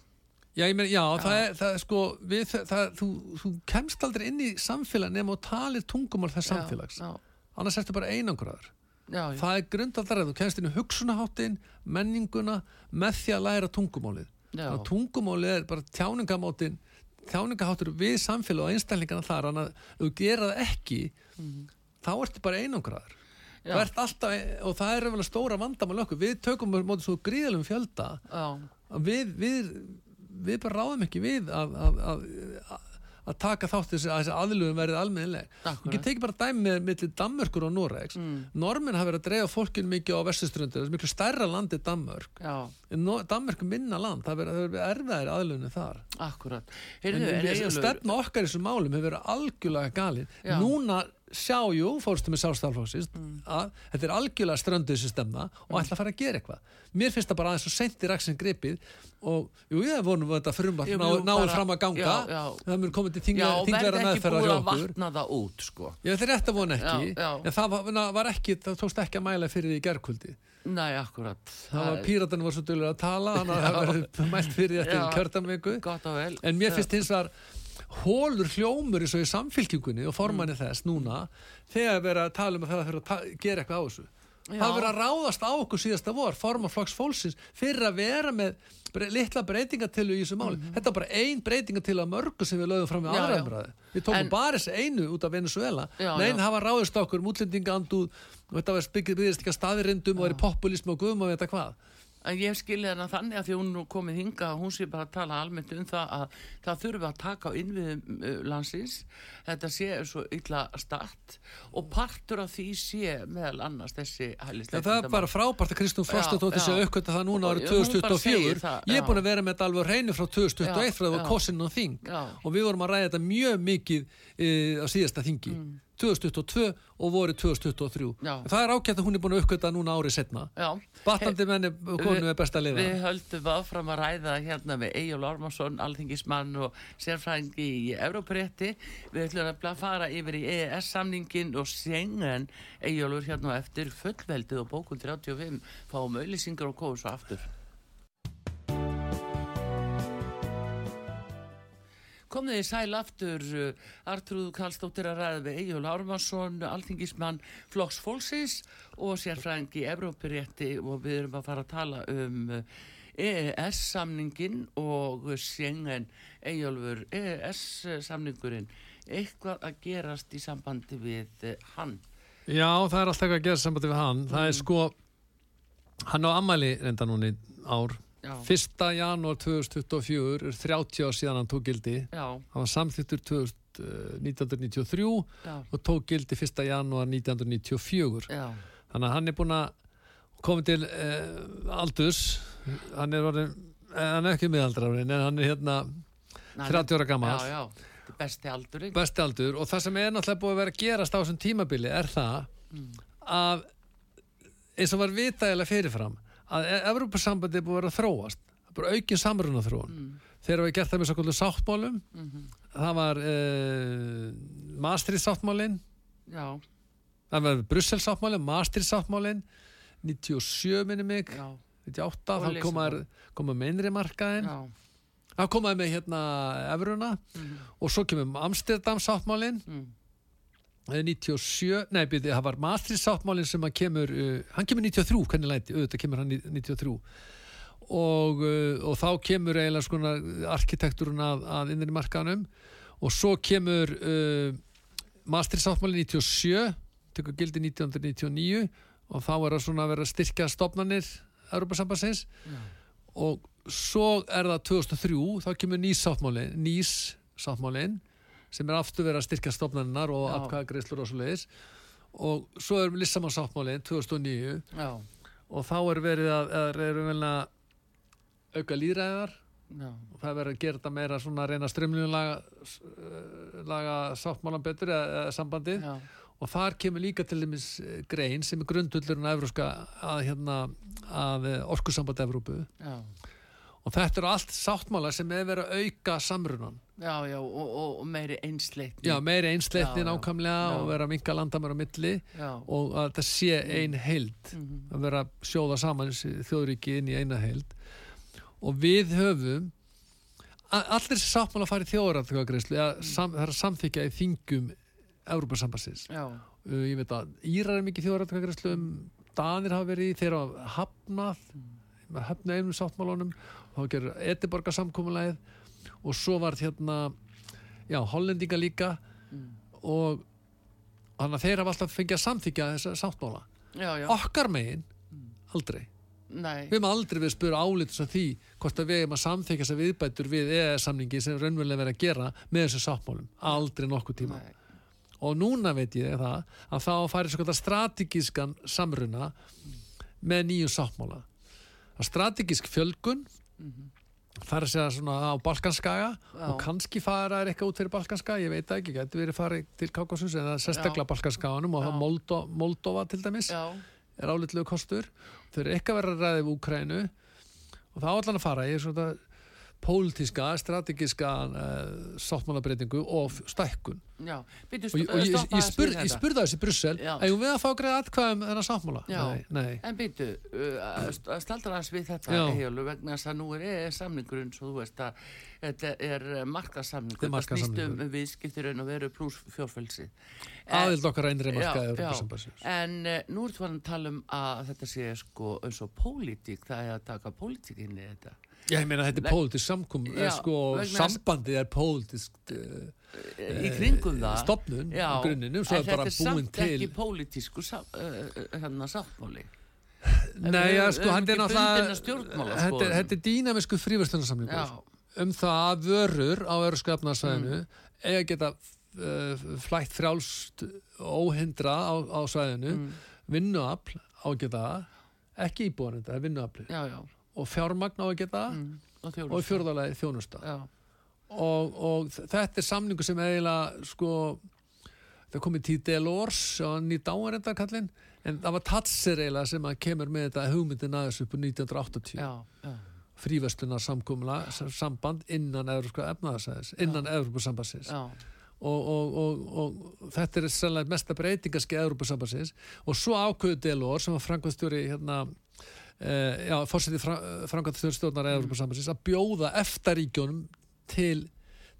Já, ég meina, já, það er, það er sko við, það, þú, þú kemst aldrei inn í samfélag nema og talir tungumál þess samfélags. Já, annars ertu bara einangraður. Já, já, það er grundaldar að þú kemst inn í hugsunaháttin menninguna með því að læra tungumálið að tungumálið er bara tjáningamáttin tjáningaháttur við samfélag og einstælingana þar þannig að þú gera það ekki þá ertu bara einangraður. Alltaf, og það er vel stóra vandamál okkur, við tökum mótið svo gríðalum fjölda. Að við, við, við bara ráðum ekki við að, að, taka þátt þessi, að þessi aðlugum verið almennileg. Ég tekið bara dæmi með millir Danmörkur og Noregs. Mm. Normin hafa verið að dreifa fólkinu mikið á vestuströndir, það er miklu stærra landi Danmörk. no, Danmörk minna land, það verið, það verið erfiðari aðlugunni þar. akkurat. Stefna okkar í þessum málum hefur verið algjörlega galin. Já. Núna sjá, jú, fórstu með sjálfstæðalflóksins, Mm. að þetta er algjörlega strönduð þessi stemna og ætla að fara að gera eitthvað. Mér finnst það bara aðeins svo seint í raksin gripið og jú, ég vonum að þetta frumvarp Jú, ná, fram að ganga. já, já. Það mun komið til Já, og meðferðar búið hjá að okkur. það út, sko. Ég þetta er rétt að vona ekki, Já, já. en það var, var ekki, það tókst ekki að mæla fyrir því í gerkvöldi. Nei, akkurat. Það var píratanum var svo dölur að tala, hann að það verið mælt fyrir því eftir Já. kjörtamviku. Gott og vel. En mér finnst hins vegar hólur hljómur eins og í samfélkingunni og formanni Mm. þess núna þegar verið að tala um að það þurfa að gera eitthvað á þessu. Já. Það verið að ráðast á okkur síðasta vor, formaflokks fólksins, fyrir að vera með bre litla breytingatilu í þessu máli. Þetta var bara ein breytingatilu af mörgu sem við lögum fram við já. umræði. Við tókum En- bara þessi einu út af Venezuela. Nein, hafa ráðist okkur um útlendingandúð og þetta var byggðist ekki að staðirindum og er populism og guðum og veit hvað. En ég skilja hana þannig að því hún nú komið hinga og hún sé bara að tala almennt um það að það þurfi að taka á innviðum uh, landsins. Þetta sé svo illa start og partur af því sé meðal annars þessi Já, hælisleitindamál. það er bara frábært að Kristján Frostadóttir sé já. aukvölda það núna árið já, hún bara 2024 segir það, ég er búin að vera með þetta alveg á hreinu frá 2021 Já, frá það var kosin og þing. Og við vorum að ræða þetta mjög mikið e, á síðasta þingi. Mm. 2022 og voru 2023 Já. það er ágætt að hún er búin að aukvölda núna árið setna batandi menni konu er best að lifa Við höldum áfram að ræða hérna með Egil Ormarsson, alþingismann og sérfræðingi í Európarétti. Við ætlum að fara yfir í EES-samningin og Schengen Egilur hérna eftir fullveldið og bókun 35 fáum auðlýsingar og kóðu svo aftur. Komið þið sæl aftur, uh, Artrúð Karlsdóttir að ræða við Egil Ármarsson, alþingismann Flokks Fólksins og sérfræðingi í Evrópirétti og við erum að fara að tala um uh, EES-samningin og Schengen. Egilfur, EES-samningurinn, eitthvað að gerast í sambandi við uh, hann. Já, það er alltaf eitthvað að gera sambandi við hann. Það er sko hann á ammæli reynda núna í ár Já, 1. janúar 2024 er 30 ár síðan hann tók gildi. Já, hann var samþýttur 2000, eh, 1993 já, og tók gildi 1. janúar 1994 já, þannig að hann er búin að koma til uh, aldurs. Hann er orðin eh, hann er ekki miðaldrafin en hann er hérna Nei, 30 ára gammal besti besti aldur. Og það sem er náttúrulega búið að vera að gerast á þessum tímabili er það Mm. að eins og var vitaðilega fyrirfram að Evrópasambandi er búið að vera að þróast. Það er bara aukin samruna þróun Mm. þegar við gert það með svo kvöldu sáttmálum mhm, það var uh, Maastricht sáttmálin Já, það var Brussel sáttmálin, Maastricht sáttmálin 97 minni mig. Já, 98, Og þá komaður koma með innri markaðin þá komaður með hérna Evruna. Mhm, og svo kemur Amsterdam sáttmálin mm, 97, nei, byrði, það var Maastricht sáttmálinn sem að kemur, uh, hann kemur 93, hvernig læti, auðvitað kemur hann í 93 og, uh, og þá kemur eiginlega skona arkitekturinn að, að innri markanum og svo kemur uh, Maastricht sáttmálinn 97, tekur gildi 1999 og þá er það svona að vera styrkja stopnarnir Europasambassins og svo er það 2003 þá kemur nýs sáttmálin nýs sáttmálin sem er aftur verið að styrkja stopnarinnar og Já. atkvæðagreislur og svo leiðis og svo er Lissamann sáttmálin 2009 Já, og þá er verið að, er, er vel að auka líðræðar já, og það er verið að gera þetta meira svona að reyna strömlunum laga, laga sáttmálan betur eða, eða sambandið. Já, og þar kemur líka til dæmis eh, grein sem er grundullurinn að, evróska, að, hérna, að orkusamband Evrópu. Já, og þetta eru allt sáttmála sem er verið að auka samrunan já, já, og, og, og meiri einsleitni. já, meiri einsleitni nákvæmlega og vera minka landamæra á milli Já, og að þetta sé ein heild mhm, að vera sjóða saman þessi þjóðríki inn í eina heild. Og við höfum allir þessi sáttmála fari þjóðræðgreislu sam, það er að samþykja í þingum Európa-sambassins já, uh, ég veit að Írar er mikið þjóðræðgreislu um Danir hafa verið í þeirra hafnað með hafna einum sáttmálunum og þá gerur Ediborga samkomulegið og svo var hérna já, Hollendinga líka. Og þannig að þeir hafa alltaf fengið að samþykja þessa sáttmála. Já, já, okkar megin? Aldrei. Nei, við hefum aldrei við spura álitus af því hvort að við hefum að samþykja þessar viðbætur við EES-samningi sem raunverulega verið að gera með þessum sáttmálum, aldrei nokkuð tíma. Nei, og núna veit ég það að þá færi svo strategískan samruna með nýjum sáttmála. Strategísk fjölgun það er að segja svona á Balkanskaga Já. og kannski fara er eitthvað út fyrir Balkanskaga, ég veit það ekki, getur verið farið til Kaukasus eða sérstaklega Balkanskaganum og Moldo, Moldova til dæmis já, er álitlegu kostur. Þau eru eitthvað verið að ræða við Úkrænu og það á allan að fara. Í svona pólitíska, strategíska uh, sáttmálabreitingu og stækkun já, byrju, og, ég- og ég, ég, ég, spur, ég spurði þessi Brussel Já. eigum við að fá greið atkvæðum þennan sáttmála? Já. Nei, nei. En býtu, uh, að staldra hans við þetta. Eyjólfur, vegna þess að nú er EES samningurinn svo þú veist að þetta er markasamningur, Þetta er þetta snýst um viðskiptirinn og veru pluss fjórfælsi aðild okkar einri markaði. En uh, nú ertu farin að tala um að þetta sé sko eins og pólitík, það er að taka pólitík inn í þetta. Ég meina þetta er pólitísk samkum Já, sko, sambandið er pólitísk uh, Í kringum það. stofnun Já, í grunninu, en er þetta er samt til ekki pólitísku uh, hérna sáttmáli. Nei, höfum- sko, hann er ekki náttúrulega þetta er- er dýnamisku fríverslunarsamlingur um það að vörur á öðru efnarsvæðinu Mm. eiga geta uh, flætt frjálst óhindra á, á svæðinu Mm. vinnuafl á að geta það, ekki þetta, vinnuafli já, já. Og fjármagn á að geta Mm. Og og fjórðalagi þjónusta. og, og þetta er samningu sem eiginlega sko það komið tíð Delors og dáarendar kallinn en það var Tatser eiginlega sem að kemur með þetta hugmyndin aðeins upp úr 1980 já, já. fríverslunar samkomla samband innan efnaðarsæðis innan Evropasambassins og, og, og, og þetta er sannlega mesta breytingaski Evropasambassins og svo ákveðu Delors sem var frangvæðstjóri hérna já, fórsetið fra, frangvæðstjóri stjórnar mm. Evropasambassins að bjóða eftaríkjónum til,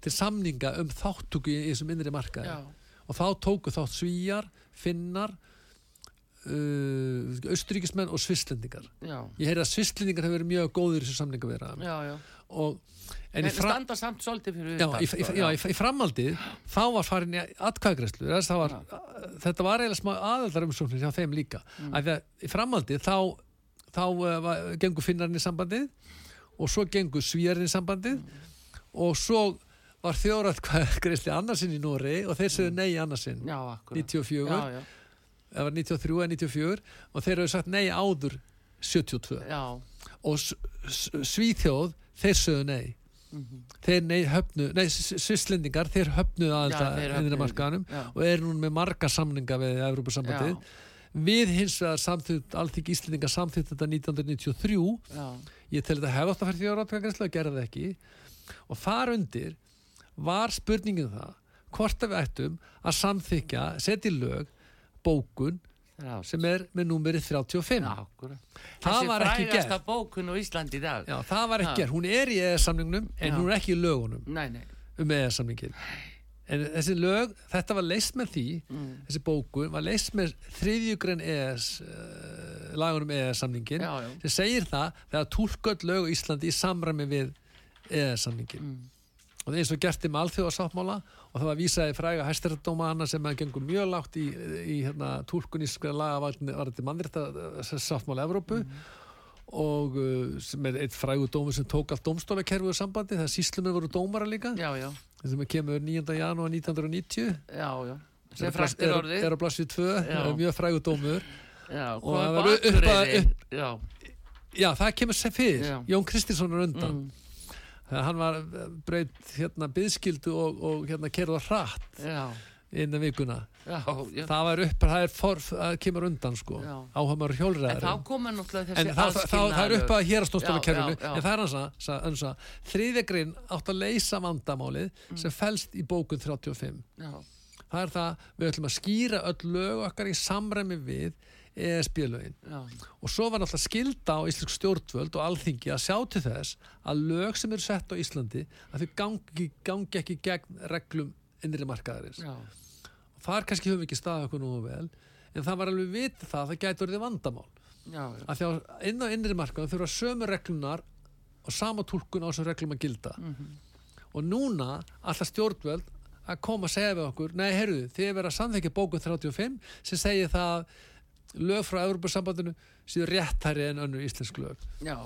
til samninga um þáttöku í, þessum innri markaði. Já, og þá tóku þátt svíjar, finnar uh, austuríkismenn og svislendingar já, ég heyri að svislendingar hefur verið mjög góður í þessu já. og En, fra, standa samt svolítið fyrir já, í, í, sko, já, í, í framaldið þá var farin í atkvæðgræslu var, þetta var eiginlega smá aðaldarumsóknir hjá þeim líka. Mm. að í framaldið þá, þá uh, var, gengur finnarinn í sambandið og svo gengur svíjarinn í sambandið og svo var þjóratkvæðgræsli [LAUGHS] annarsinn í Nóri og þeir sögðu nei annarsinn. Já, akkurat. 94, Já, já, það var 93 eða 94 og þeir hefur sagt nei áður 72 já, og Svíþjóð þeir sögðu nei. Þeir nei höfnu, nei svislendingar þeir að þeir þetta höfnuðu. innra markaðanum og eru núna með marga samninga við Evrópusambandið við hins vegar samþýtt allþýk Íslendinga samþýtt þetta 1993 já, ég tel þetta hefði átt að fyrir því áratkvæðgæslu og gerði það ekki. Og þar undir var spurningin það hvort að við ættum að samþykja setja í lög bókun sem er með númerið 35 já, Það Þessi var ekki frægasta gert. bókun á Íslandi í dag. Já, það var ekki gerð, hún er í EES-samningnum en Já. hún er ekki í lögunum Nei, nei, um EES-samningin en þessi lög, þetta var leist með því þessi bókun var leist með þriðjugrein ES uh, lagunum ES samningin Já, já. sem segir það þegar tólköld lög á Íslandi í samræmi við ES samningin Mm. og það er eins og gerti með alþjóðarsáttmála og það var vísaði fræga hæstirættdóma hana sem að gengur mjög lágt í, í hérna, tólkun íslenska laga var þetta mannrétta sáttmála Evrópu og uh, sem er eitt frægu dómur sem tók allt dómstólakerfið sambandi þegar síslumir voru dómara líka. Já, já, sem kemur 9. janúar 1990 já, er, er er, á blassið 2 Já. er mjög frægu dómur. Og það var upp- bakureyri já, já það kemur sem fyrir. Jón Kristinsson er undan. Mm, hann var breyt hérna byðskildu og, og hérna kerða hratt. Já, innan vikuna. Já, já. það var upp, það er for, það kemur undan sko, áhamar en hjólræðar þá koma náttúrulega en þessi það, það, það, er upp að hérastónstóla kerfinu Já, já, já. en það er hans að, hans að þriðegrinn átt að leysa vandamálið Mm. sem fælst í bókun 35 já, það er það, við ætlum að skýra öll lög okkar í samræmi við ESB-lögin og svo var náttúrulega skilda á íslensk stjórnvöld og alþingi að sjá til þess að lög sem eru sett á Íslandi að þau gangi, gangi ekki gegn reglum innri markaðarins þar kannski höfum við ekki staðið okkur nú vel en það var alveg vitið það að það gæti orðið vandamál já, já. að því að inn á innri markaðum þurfa sömu reglunar og sama túlkun á þessum reglum að gilda Mhm. og núna alltaf stjórnvöld að koma að segja við okkur nei, heyrðu, þið er verið að samþekja bókun 35 sem segir það að lög frá Evropasambandinu séu réttæri en önnur íslensk lög já.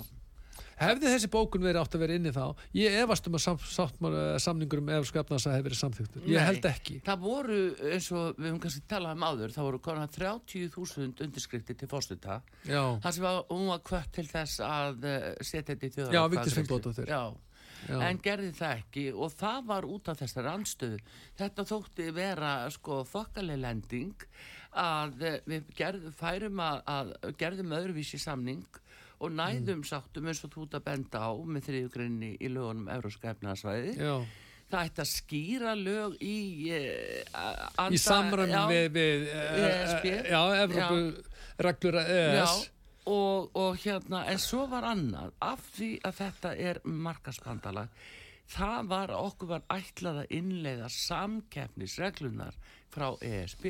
Hefði þessi bókun verið átt að vera inni þá ég efast um að sam, sam, samningur um Evropsku efnasa hefði verið samþyktur ég held ekki Það voru, eins og við höfum kannski talað um áður, það voru konar 30.000 undirskrifti til fórstuta. Það sem var, hún var kvött til þess að uh, setja þetta í þjóðar. Já. Já, já. en gerði það ekki og það var út af þessari anstöðu. Þetta þótti vera sko þokkaleg lending að uh, við gerð, færum að, að gerðum öðruvísi samning og næðum sáttum eins og þú ert að benda á með þriðugrinni í lögunum Euróska efnaðsvæði. já. Það ætti að skýra lög í anda, í samræmi já, við, við ESB. eh, já, Evrópu reglur ES Já, og, og hérna, en svo var annað, af því að þetta er markasbandalag, það var okkur var ætlað að innleiða samkeppnisreglunar frá ESB,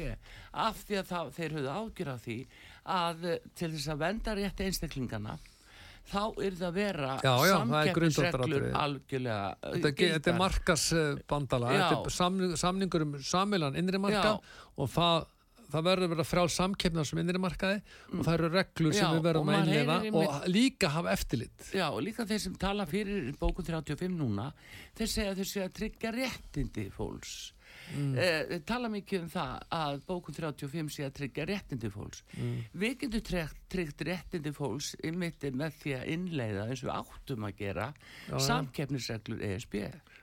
af því að það, þeir höfðu ágjur af því að eh, til þess að venda rétt einstaklingana, þá er það að vera er samkeppnisreglur algjörlega eh, Þetta, er- þetta er markasbandala er samning, samningur um samilan innri marka Já. og það, það verður að vera frjál samkeppnar sem innri markaði og það eru reglur sem Já, við verðum að heyrir og líka hafa eftirlit Já, og líka þeir sem tala fyrir bókun 35 núna, þeir segja að þeir segja að tryggja réttindi fólks. Mm. Eh, tala mikið um það að bókun 35 sé að tryggja réttindi fólks. Mm. Við getum tryggt, tryggt réttindi fólks í mittir með því að innleiða eins og áttum að gera já. samkeppnisreglur ESB.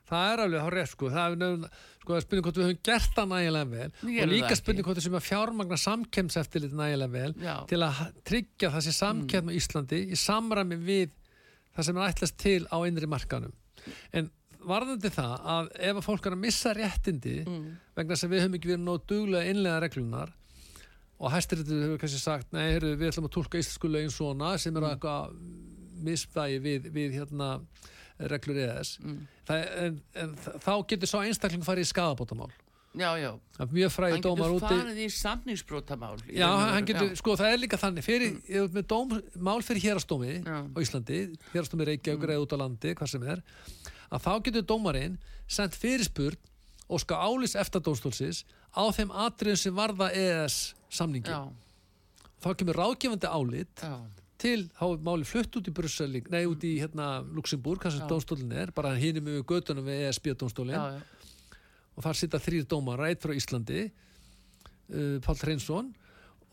það er alveg hár rétt sko það er nefn, sko, spurning hvort við höfum gert það nægilega vel Við og líka spurning hvort við sem að fjármagna samkemms eftirlit nægilega vel Já. til að tryggja þessi samkemm á Íslandi í samræmi við það sem er ætlast til á innri markanum en varðandi það að ef að fólk er að missa réttindi vegna þess að við höfum ekki verið nóg duglega innlega reglunar og hæstiréttur hefur kannski sagt nei, heru, við ætlum að tólka íslensku lögin svona sem eru eitthvað misvægi við, við hérna reglur ES það, en, en þá getur svo einstakling farið í skadabótamál Já, já. mjög fræði Hann dómar getur úti farið í samningsbrótamál. Já, hann getur, já. sko það er líka þannig fyrir, mm. með dóm, mál fyrir hérastómi á Íslandi, hérastómi Reykjavík mm. eða út á landi, hvað sem er að þá getur dómarinn sendt fyrirspurn og ska ális eftir dómstólsins á þeim atriðum sem varða EES samningi. Já, Þá kemur ráðgefandi álit já, til, þá er máli flutt út í Brussel, nei út í hérna Luxemburg, hvað sem dómstólinn er, bara hinum við göttunum við ESB dómstólinn og þar sita þrýr dómara, eitt frá Íslandi uh, Páll Hreinsson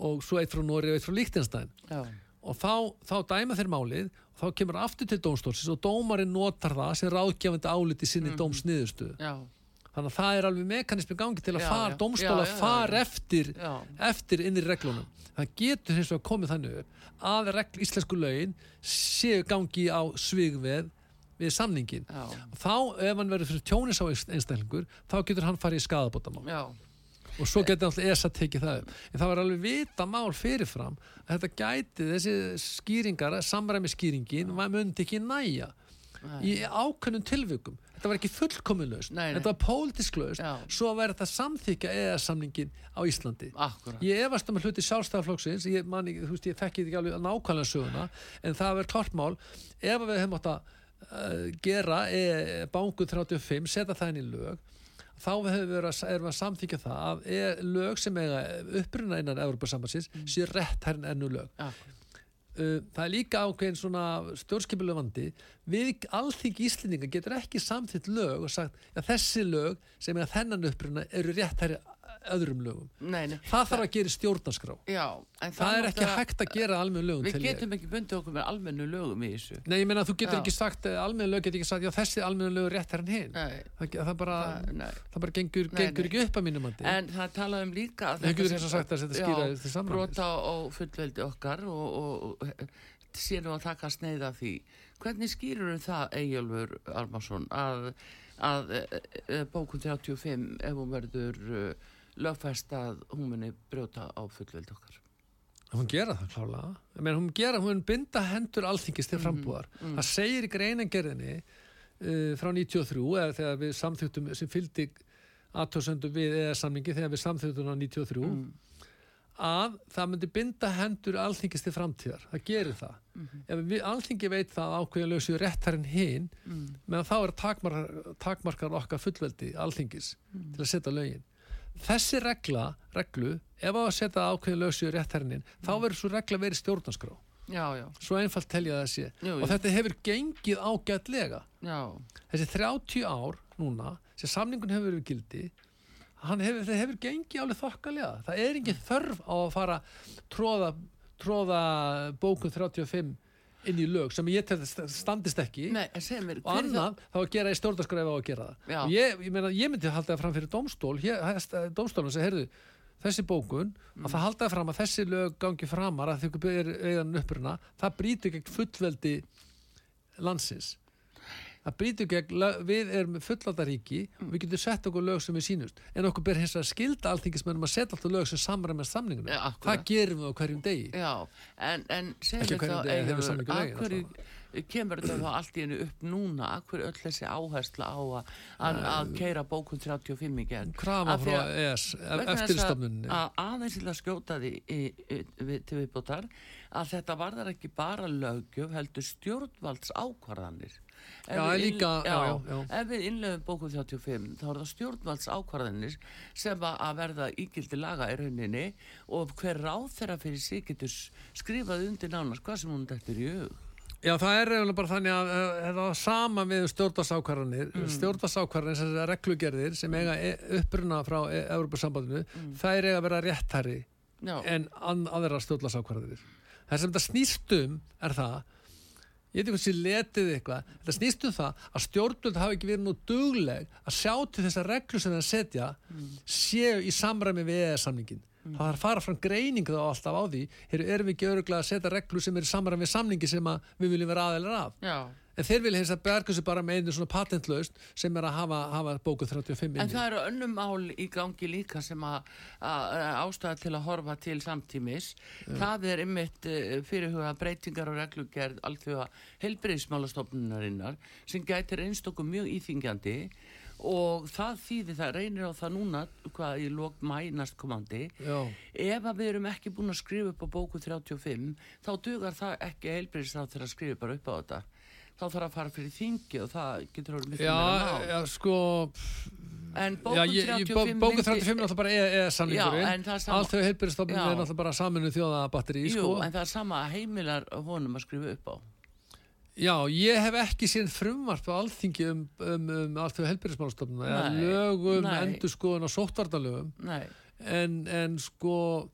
og svo eitt frá Nóri og eitt frá Líktenstein já. og þá, þá dæma þeir málið þá kemur aftur til dómstólsins og dómarinn notar það sem ráðgjafandi álit í sinni mm. dómsniðustu já. þannig að það er alveg mekanismi í gangi til að já. dómstóla far eftir eftir innri reglunum. Það getur hins vegar komið þannig að regl, íslensku lögin séu gangi á svigveð við samningin og þá ef hann verður fyrir tjónis á einstaklingur þá getur hann farið í skadabótamál já, og svo getur alltaf ESA tekið það en það var alveg vita mál fyrirfram að þetta gæti, þessi skýringar samræmi skýringin, maður myndi ekki næja í ákveðnum tilvikum. Þetta var ekki fullkomin lausn. Nei, nei. þetta var Já. svo væri þetta samþykja EES-samningin á Íslandi. Akkurat. ég efast um hluti sjálfstæðarflokksins ég, ég þekki þetta ekki alveg nákvæmlega söguna en það verður klart mál. Ef við hefum átt að uh, gera e, banku 35, setja það inn í lög þá hefur við verið að, samþykja það að e, lög sem eiga uppruna innan Evropasambansins mm. sé rétt herrin ennu lög Akkurat. uh, það er líka ákveðin svona stjórnskipulega vandi við alþing íslendinga getur ekki samþýtt lög og sagt að þessi lög sem er þennan uppruna eru rétt herri öðrum lögum Nei, nei. það þarf að gera í stjórnarskrá Já, en það er ekki hægt að gera almenn lögum Við getum ekki bundið okkur með almennu lögum í þessu. Nei, ég meina þú getur Já. ekki sagt, almenn lög getur ekki sagt já þessi almenn lög er rétt herrin hinn Nei, það, það bara, það, nei. það bara gengur, Nei, gengur nei. ekki upp að mínum mandi En það talaði um líka að og að brota á fullveldi okkar og, og, og sé nú að taka sneið af því. Hvernig skýrur það, Eyjálfur Armarsson, að, að e, e, bókun 35, ef hún verður uh, lögfæst að hún muni brjóta á fullveldi okkar? hún gera það klálega meina, hún gera, hún binda hendur alþingis Mhm, til frambúðar það segir í greinangerðinni uh, frá 93 eða þegar við samþjóttum sem fylgdi aðtóðsöndu við eða samningi þegar við samþjóttum á 93 Mm. að það myndi binda hendur alþingis til framtíðar, það gerir það Mhm. ef við alþingi veit það að ákveðin lögsu réttarinn hinn Mm. meðan þá er takmarkar, takmarkar okkar fullveldi alþingis Mm. til að setja lögin þessi regla, reglu ef á að setja ákveðin lögsu réttarinn þá Mm. verður svo regla verið stjórnarskrá. Já, já, svo einfalt telja Jú, jú. og þetta hefur gengið ágætlega. Já, þessi 30 ár núna sem samningun hefur verið í gildi hefur, það hefur gengið alveg þokkalega. Það er engin þörf á að fara tróða, tróða bókun 35 inn í lög sem ég að standist ekki nei, mér, og annað þá að gera í stjórnarskræfi á að gera það Já. og ég, ég, meina, ég myndi halda það fram fyrir dómstól hér, dómstólum sem heyrðu þessi bókun, Mm. að það halda það fram að þessi lög gangi framar að þau er eigan uppruna, það brýtur gegn fullveldi landsins það brýtur gegn, við erum fullvaldaríki og við getum sett okkur lög sem við sínust en okkur ber hins að skilda alþingismennum að setja alltaf lög sem samræmast samningunum Ja, það gerum við á hverjum degi. Já, en, en hverjum þá, hverju kemur þetta þá allt í hennu upp núna, af hverju öll þessi áhersla á að, að, að keira bókun 35 í gegn? krafa frá að- ES vegna þess eftirstofnunni að, að aðeins til að skjóta því í, í, við, til viðbútar að þetta varðar ekki bara löggjöf heldur stjórnvalds ákvarðanir Já, líka- já, já, já. ef við innlefum bókum 35 þá er það stjórnvalds ákvarðanir sem að verða ígildi laga í rauninni og hver ráð þeirra fyrir sig getur skrifað undir nánast hvað sem hún dættur í hug. Já, það er eiginlega bara þannig að uh, þetta var sama við stjórnarsákvarðanir mm. stjórnarsákvarðanir sem er reglugerðir sem eiga e- uppruna frá Európa-sambandinu þær eiga að vera réttari Já, en aðra stjórnarsákvarðanir það sem þetta snýst um er það ég veit ekki hvað sem letið eitthvað þetta snýst um það að stjórnvöld hafi ekki verið nú dugleg að sjá til þessar reglu sem það setja séu í samræmi við EES-samningin það þarf að fara fram greining þá alltaf á því erum við ekki öruglega að setja reglu sem er í samræmi við samningi sem að við viljum vera aðeinar af já en þeir vilja að berga sig bara með einu svona patentlaust sem er að hafa, hafa bókuð 35 En inni það eru önnum mál í gangi líka sem að, ástæða til að horfa til samtímis. Það er ymmit fyrirhuga breytingar og reglugerð alþjóða helbriðismálastofnunarinnar sem gætir einstakku mjög íþingjandi og það þýðir það reynir á það núna hvað í lók mæ næstkomandi Já. ef að við erum ekki búin að skrifa upp á bóku 35 þá dugar það ekki heilbriðisráð til að skrifa bara upp á þetta þá þarf að fara fyrir þingi og það getur orðið miklu meira mál. já, sko en bókun ég, ég, 35 bókuð myndi- 35 er náttúrulega bara er sama- Allt þau heilbyrðistofnum Já. er náttúrulega bara saminu þjóðabatteri Jú, sko. en það er sama að heimilar honum að skrifa upp á. Já, ég hef ekki síðan frumvarp á alþingi um, um, um allt þau heilbyrðismálastofnum eða lögum, endur skoðun og sóttvartalögum Nei, en, en sko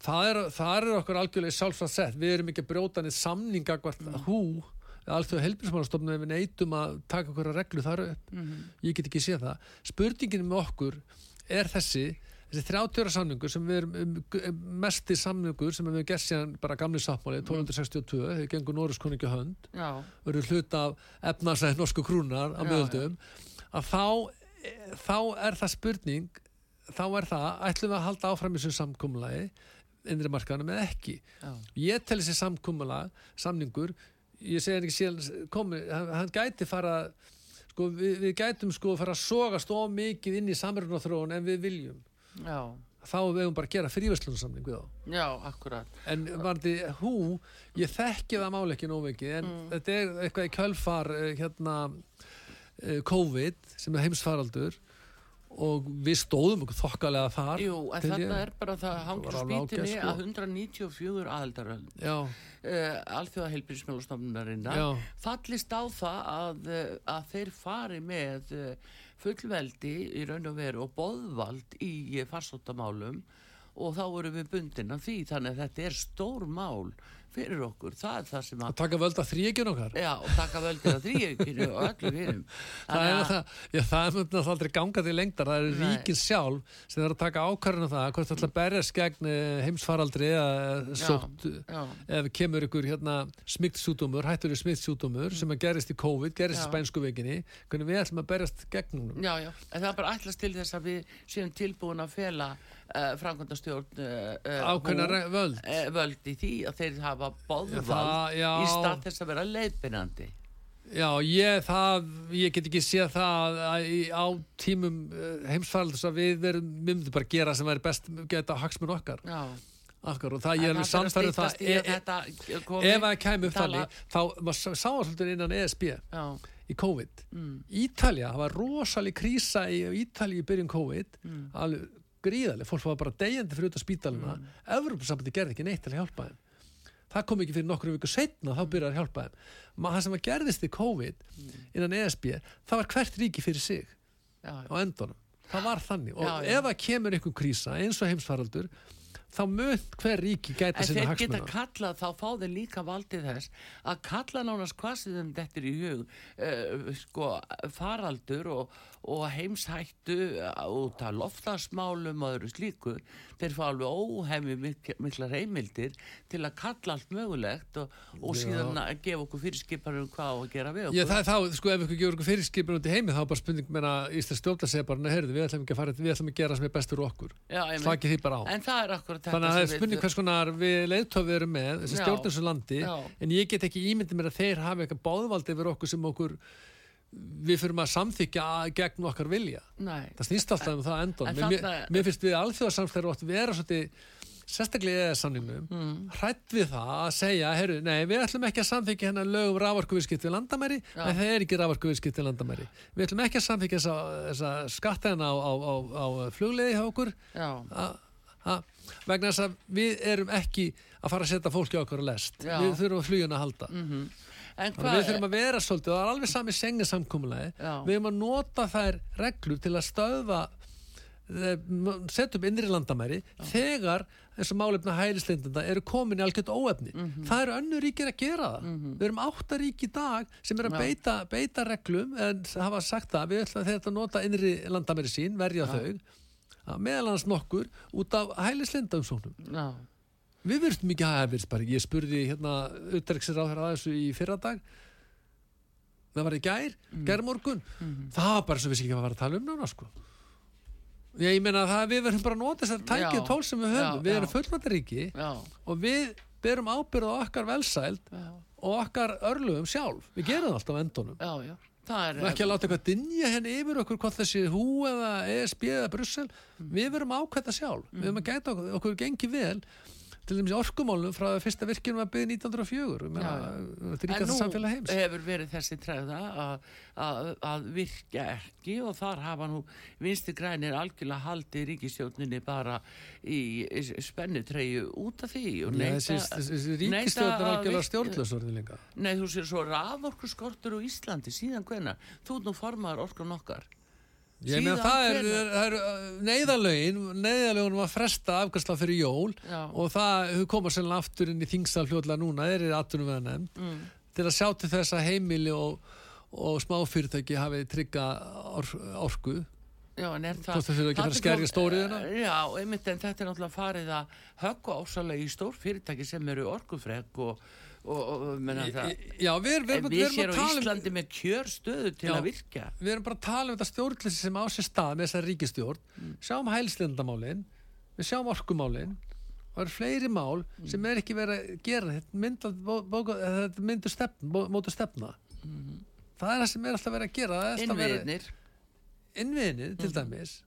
það er, það er okkur algjörlega sjálfsagt sett. Við erum ekki að brjóta neitt samninga hvort Mm. hú allt þau heilbyrðismálastofnum ef við neytum að taka okkur að reglu þar upp. Mhm. ég get ekki séð það. Spurningin með okkur er þessi þessi 30 ára samningur sem við erum um, um, mesti samningur sem við hefum gert síðan bara gamli sáttmáli 1262, þegar gengur Norris koningi hönd. Já, verður hlut af efnarsæð norsku krúnar á Já, miðöldum. Að þá, þá er það spurning þá er það, ætlum við að halda áfram í þessu samkumulagi innri markaðanum eða ekki? Já, ég tel þessi samkumulag, samningur ég segi hann ekki síðan komi, hann, hann gæti fara sko við, við gætum sko fara að sogast of mikið inn í samrunarþróun en við viljum Já, þá við hefum bara að gera fríverslunarsamning við þá já, akkurat. en varði hú, ég þekki það máli ekki nóg mikið en Mm. þetta er eitthvað í kjölfar eh, hérna eh, COVID sem er heimsfaraldur og við stóðum okkur þokkalega þar Jú, en þetta er bara það spýtinni ágætt, sko. að 194 aðeldaröld uh, alþjóða heilbyrðismjölustofnunarinnar já, fallist á það að, uh, að þeir fari með uh, fullveldi í raun og veru og boðvald í farsóttamálum. Og þá erum við bundin af því þannig að þetta er stór mál fyrir okkur, það er það sem að að taka völd að þrýekjun okkar? Já, og taka völdin að þrýjökinu og öllum hinnum [LAUGHS] það er, það, já, það er náttúrulega aldrei ganga til lengdar. Það er Nei. ríkin sjálf sem er að taka ákvarðan um það hvort það ætla að berjast gegn eh, heimsfaraldri eða sótt ef kemur ykkur hérna smygtsjúdómur, hættur í smygtsjúdómur sem að gerist í COVID, gerist í spænsku vikinni hvernig við ætlum að berjast gegn húnum já, já, en það er bara ætlast til þess að við séum tilbúin að fela uh, framkvæmdastjórn uh, uh, ákveðna re- völd. uh, völd í því að þeir hafa já. í stað þess að vera leiðbyrjandi Já, ég, það, ég get ekki séð það að á tímum heimsfaraldurs að við verum, við myndum bara gera sem væri best geta hagsmun okkar. Já, okkar og það ég er alveg það. í e, e, ef það tala- þannig þá var sá svolítið innan ESB Já, í COVID. Mm, Ítalja, það var rosalig krísa í Ítalja í byrjun COVID. Mm, alveg gríðarlega, fólk var bara deyjandi fyrir út af spítalina mm. Evropasambandi gerði ekki neitt til að hjálpa þeim. Það kom ekki fyrir nokkru viku setna þá byrjaði að hjálpa þeim. Það sem að gerðist í COVID innan ESB það var hvert ríki fyrir sig já, á endunum, það var þannig. Og Já, já. ef það kemur einhver krísa eins og heimsfaraldur þá mun hver ríki gæta En sinna þeir geta hagsmuna. kallað, þá fá þeir líka valdið þess að kalla nánast hvað sem þeim dettur í hug uh, sko, faraldur og, og heimshættu uh, út af loftasmálum og öðru slíku. Þeir fá alveg óhefmi mik miklar heimildir til að kalla allt mögulegt og, og síðan að gefa okkur fyrirskipar um hvað á að gera við okkur. Já, það er þá, sko, ef ykkur gefur ykkur fyrirskipin út í heimi þá er bara spurning meina Íslands stjórn að segja bara, nei, heyrðu, við ætlum ekki að fara við ætlum að gera sem er bestur okkur, Já, En það er þetta þannig að það er sem spurning hvers konar við leiðtofi erum með, þessi Já. stjórn þessu landi Já. en ég get ekki ímyndið mér að þeir hafa eitthvað báðvaldi yfir okkur sem okkur við fyrum að samþykja gegn okkar vilja Nei, það snýst alltaf um það endan En mér, mér, mér finnst við alþjóðarsamslæður átt vera svolítið sérstaklega í samningnum mm, hrætt við það að segja heru, nei, við ætlum ekki að samþykja hennar lög um raforkuviðskipt við landamæri, Já. en það er ekki raforkuviðskipt við landamæri. Við ætlum ekki að samþykja þessa, þessa skattaðina á, á, á, á flugleiði hjá okkur já, a, a, vegna þess að við erum ekki að fara að setja fólki á okkur að lest. Já. Við þurfum að flugina að halda. Þannig að við þurfum að vera svolítið, og það er alveg sami sengi samkúmulegi, Já. við erum að nota þær reglur til að stöðva eh, setja upp innri landamæri þegar þessar málefna hælislindanda eru komin í algjört óefni Mhm. það eru önnur ríkir að gera það við erum átta ríki í dag sem eru að Já. beita, beita reglum en hafa sagt það, við ætlum þetta að nota innri landamæri sín, verja Já. þau meðal hans nokkur út af hælislindumsóknum Já, við verðum ekki að hafa ég spurði hérna utverksir á þessu í fyrradag. Það var í gær, mm. gærmorgun það var bara svo við sér ekki að fara að tala um núna sko. Ég, ég meina það við verðum bara að nota þessar tækið Já. tól sem við höfum. Já, við já. erum fullvættaríki já, og við berum ábyrð á okkar velsæld já, og okkar örlugum sjálf. Við gerum það alltaf endunum já, já. Það er ekki að láta eitthvað dinja henni yfir okkur hvort þessi hú eða ESB eða Brussel. Við verum ákvæða sjálf. Við verum að gæta okkur, okkur gengi vel til dæmis í orkumálunum frá að fyrsta virkinu var byggð 1904 Ég meina, þetta er En nú hefur verið þessi træða að, að, að virka ekki og þar hafa nú vinstri grænir algjörlega haldið ríkistjórninni bara í, spennutreyju út af því ríkistjórn er að algjörlega líka. Nei, þú sér svo raforku skortur á Íslandi síðan hvenær, þú nú formaður orkun okkar ég meina það er, er, er uh, neyðalögin neyðalögin var fresta afgærsla fyrir jól Já, og það komað sérlega aftur inn í þingsal fljóðlega núna, þeir eru aðtunum við að nefnd mm, til að sjá til þess að heimili og, og smáfyrirtæki hafi trygga or, orku. Já, en er það hvort það fyrir að að skerja stóriðina Já, einmitt, en þetta er náttúrulega farið að höggva ásalega í stór fyrirtæki sem eru orkufrek og, og, og, menna það Já, við við En erum, við við sér erum á að tala um Íslandi með kjör stöðu til Já. að virka við erum bara að tala um þetta stjórnleysi sem á sér stað með þessar ríkistjórn Mm. sjáum hælslindamálin við sjáum orkumálin og það eru fleiri mál Mm. sem er ekki verið að gera þetta myndu, bó, bó, þetta myndu stefn, bó, mótu stefna Mm-hmm. það er það sem er alltaf verið að gera er innviðinir innviðinir til dæmis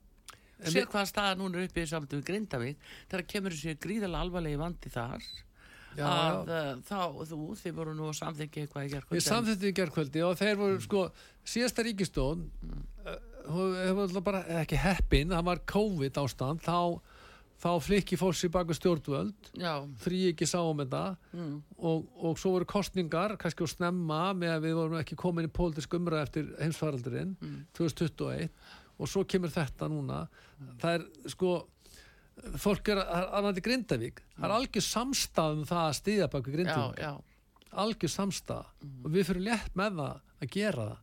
En sé við- hvað staða núna er uppið samt við Grindavík þegar kemur þessi gríðalega alvarlegi vandi þar já, að já. uh, þá þú, þið voru nú að samþykja eitthvað í gerð Við samþýttum í gerðkvöldi og þeir Mm. voru sko síðasta ríkistón hefur alltaf bara ekki heppin það var COVID ástand þá, þá flikki fólks í baku stjórnvöld já, þrý ekki sáum þetta mm, og, og svo voru kostningar kannski að snemma með að við vorum ekki komin í pólitísk umræð eftir heimsfaraldurinn Mm. 2021 og svo kemur þetta núna það er sko fólk er að Grindavík. Það er algjör samstað um það að stiðja baku já, Grindavík algjör samstað og við fyrir létt með það að gera það.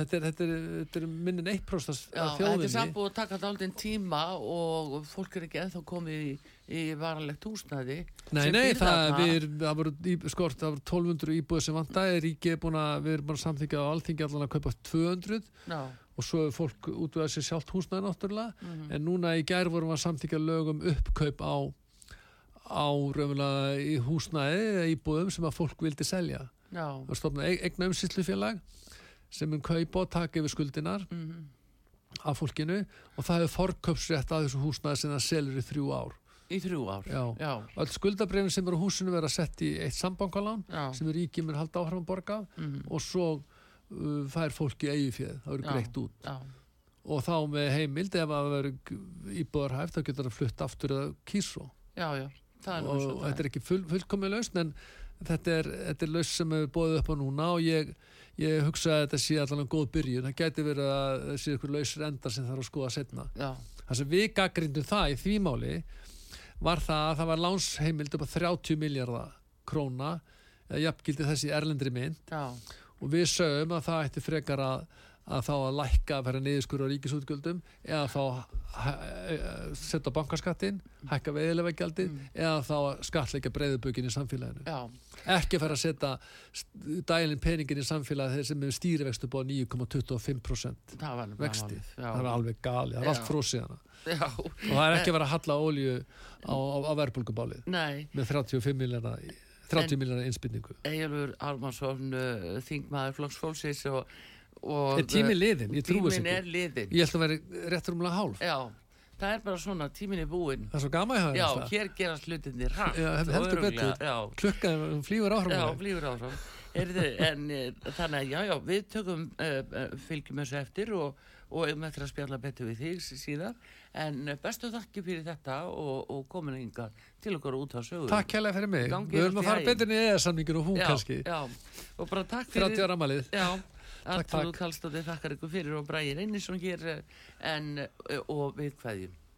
Þetta er, þetta er, þetta er minnin 1% já af þetta er þjóðinni. samt búið að taka daldinn tíma og fólk er ekki ennþá komið í, í varanlegt húsnæði. Nei, nei, það, við, það voru skort, það voru 1200 íbúið sem ríkið er búin að, við erum bara samþykjað á alþingi allan að kaupa 200 já, og svo er fólk útveðað sér sjálft húsnæði náttúrulega, mhm, en núna í gær vorum við að samþykja lögum uppkaup á, á raunverulega í húsnæði eða íbúðum sem að fólk vildi selja. Það var stofnað eigna umsýslufélag sem mun kaupa og taka yfir skuldinar mhm, af fólkinu og það hefur forköpsrétt að þessu húsnæði sem það selur í þrjú ár. í þrjú ár? Já. já, Öll skuldabrefin sem eru á húsinu verða sett í eitt sambankalán sem er mun halda að borga mhm, og svo uh, fær fólki eigi fjöð, það verður greitt út. já, og þá með heimild ef að það verður íbúðarhæft þá getur það flutt aftur það er nú og þetta er ekki full, fullkomið lausn en þetta er, þetta er lausn sem hefur bóðið upp á núna og ég, ég hugsa að þetta sé allan góð byrjun, það gæti verið að það sé ykkur lausir endar sem þarf að skoða setna það sem við gaggrindum það í því máli var það að það var lánsheimild upp á 30 miljardar króna eða jafngildi þessi erlendri mynd. Já, og við sögum að það ætti frekar að, að þá að lækka að færa niðurskur á ríkisútgjöldum eða þá hæ- eh, setja á bankaskattin, hækka veiðilegvegjaldin eða þá skatleika breyðubökin í samfélaginu. já, Ekki að færa að setja dælinn peningin í samfélagi þeir sem er stýrivextu búið 9,25% það var nefnilega vexti. Það er alveg gali, það er allt frósið hana. já, Og það er ekki að vera að halla ólju á, á, á verðbólgubálið nei með 35 miljonar 30 miljonar innspynningu. Egilur Armansson uh, þingmaður flokks fólksins og, og Er tíminn liðinn? Ég trúi þess tíminn er ekki. liðin Ég ætla að vera réttur umlega hálf. já, það er bara svona, tíminn er búinn Það er svo gaman að hafa já, þetta. hér gerast Já, og heldur betur. Klukkan flýgur áfram. já, flýgur áfram Heyrðu, en uh, þannig að já, já, við tökum uh, uh, fylgjum þessu eftir og, og eigum eftir að spjalla betur við þig s- síðar en uh, bestu þakki fyrir þetta og, og komin yngar til okkur út á sögu Takk hérlega fyrir mig. Gangi Við höfum að fara betur niður eða samningin og hún já, kannski. já, og bara takk fyrir 30 ára Takk, Artur. Kallstóttir þakkar ykkur fyrir og Bræði Reynisson hér eh, en, eh, og við kveðjum.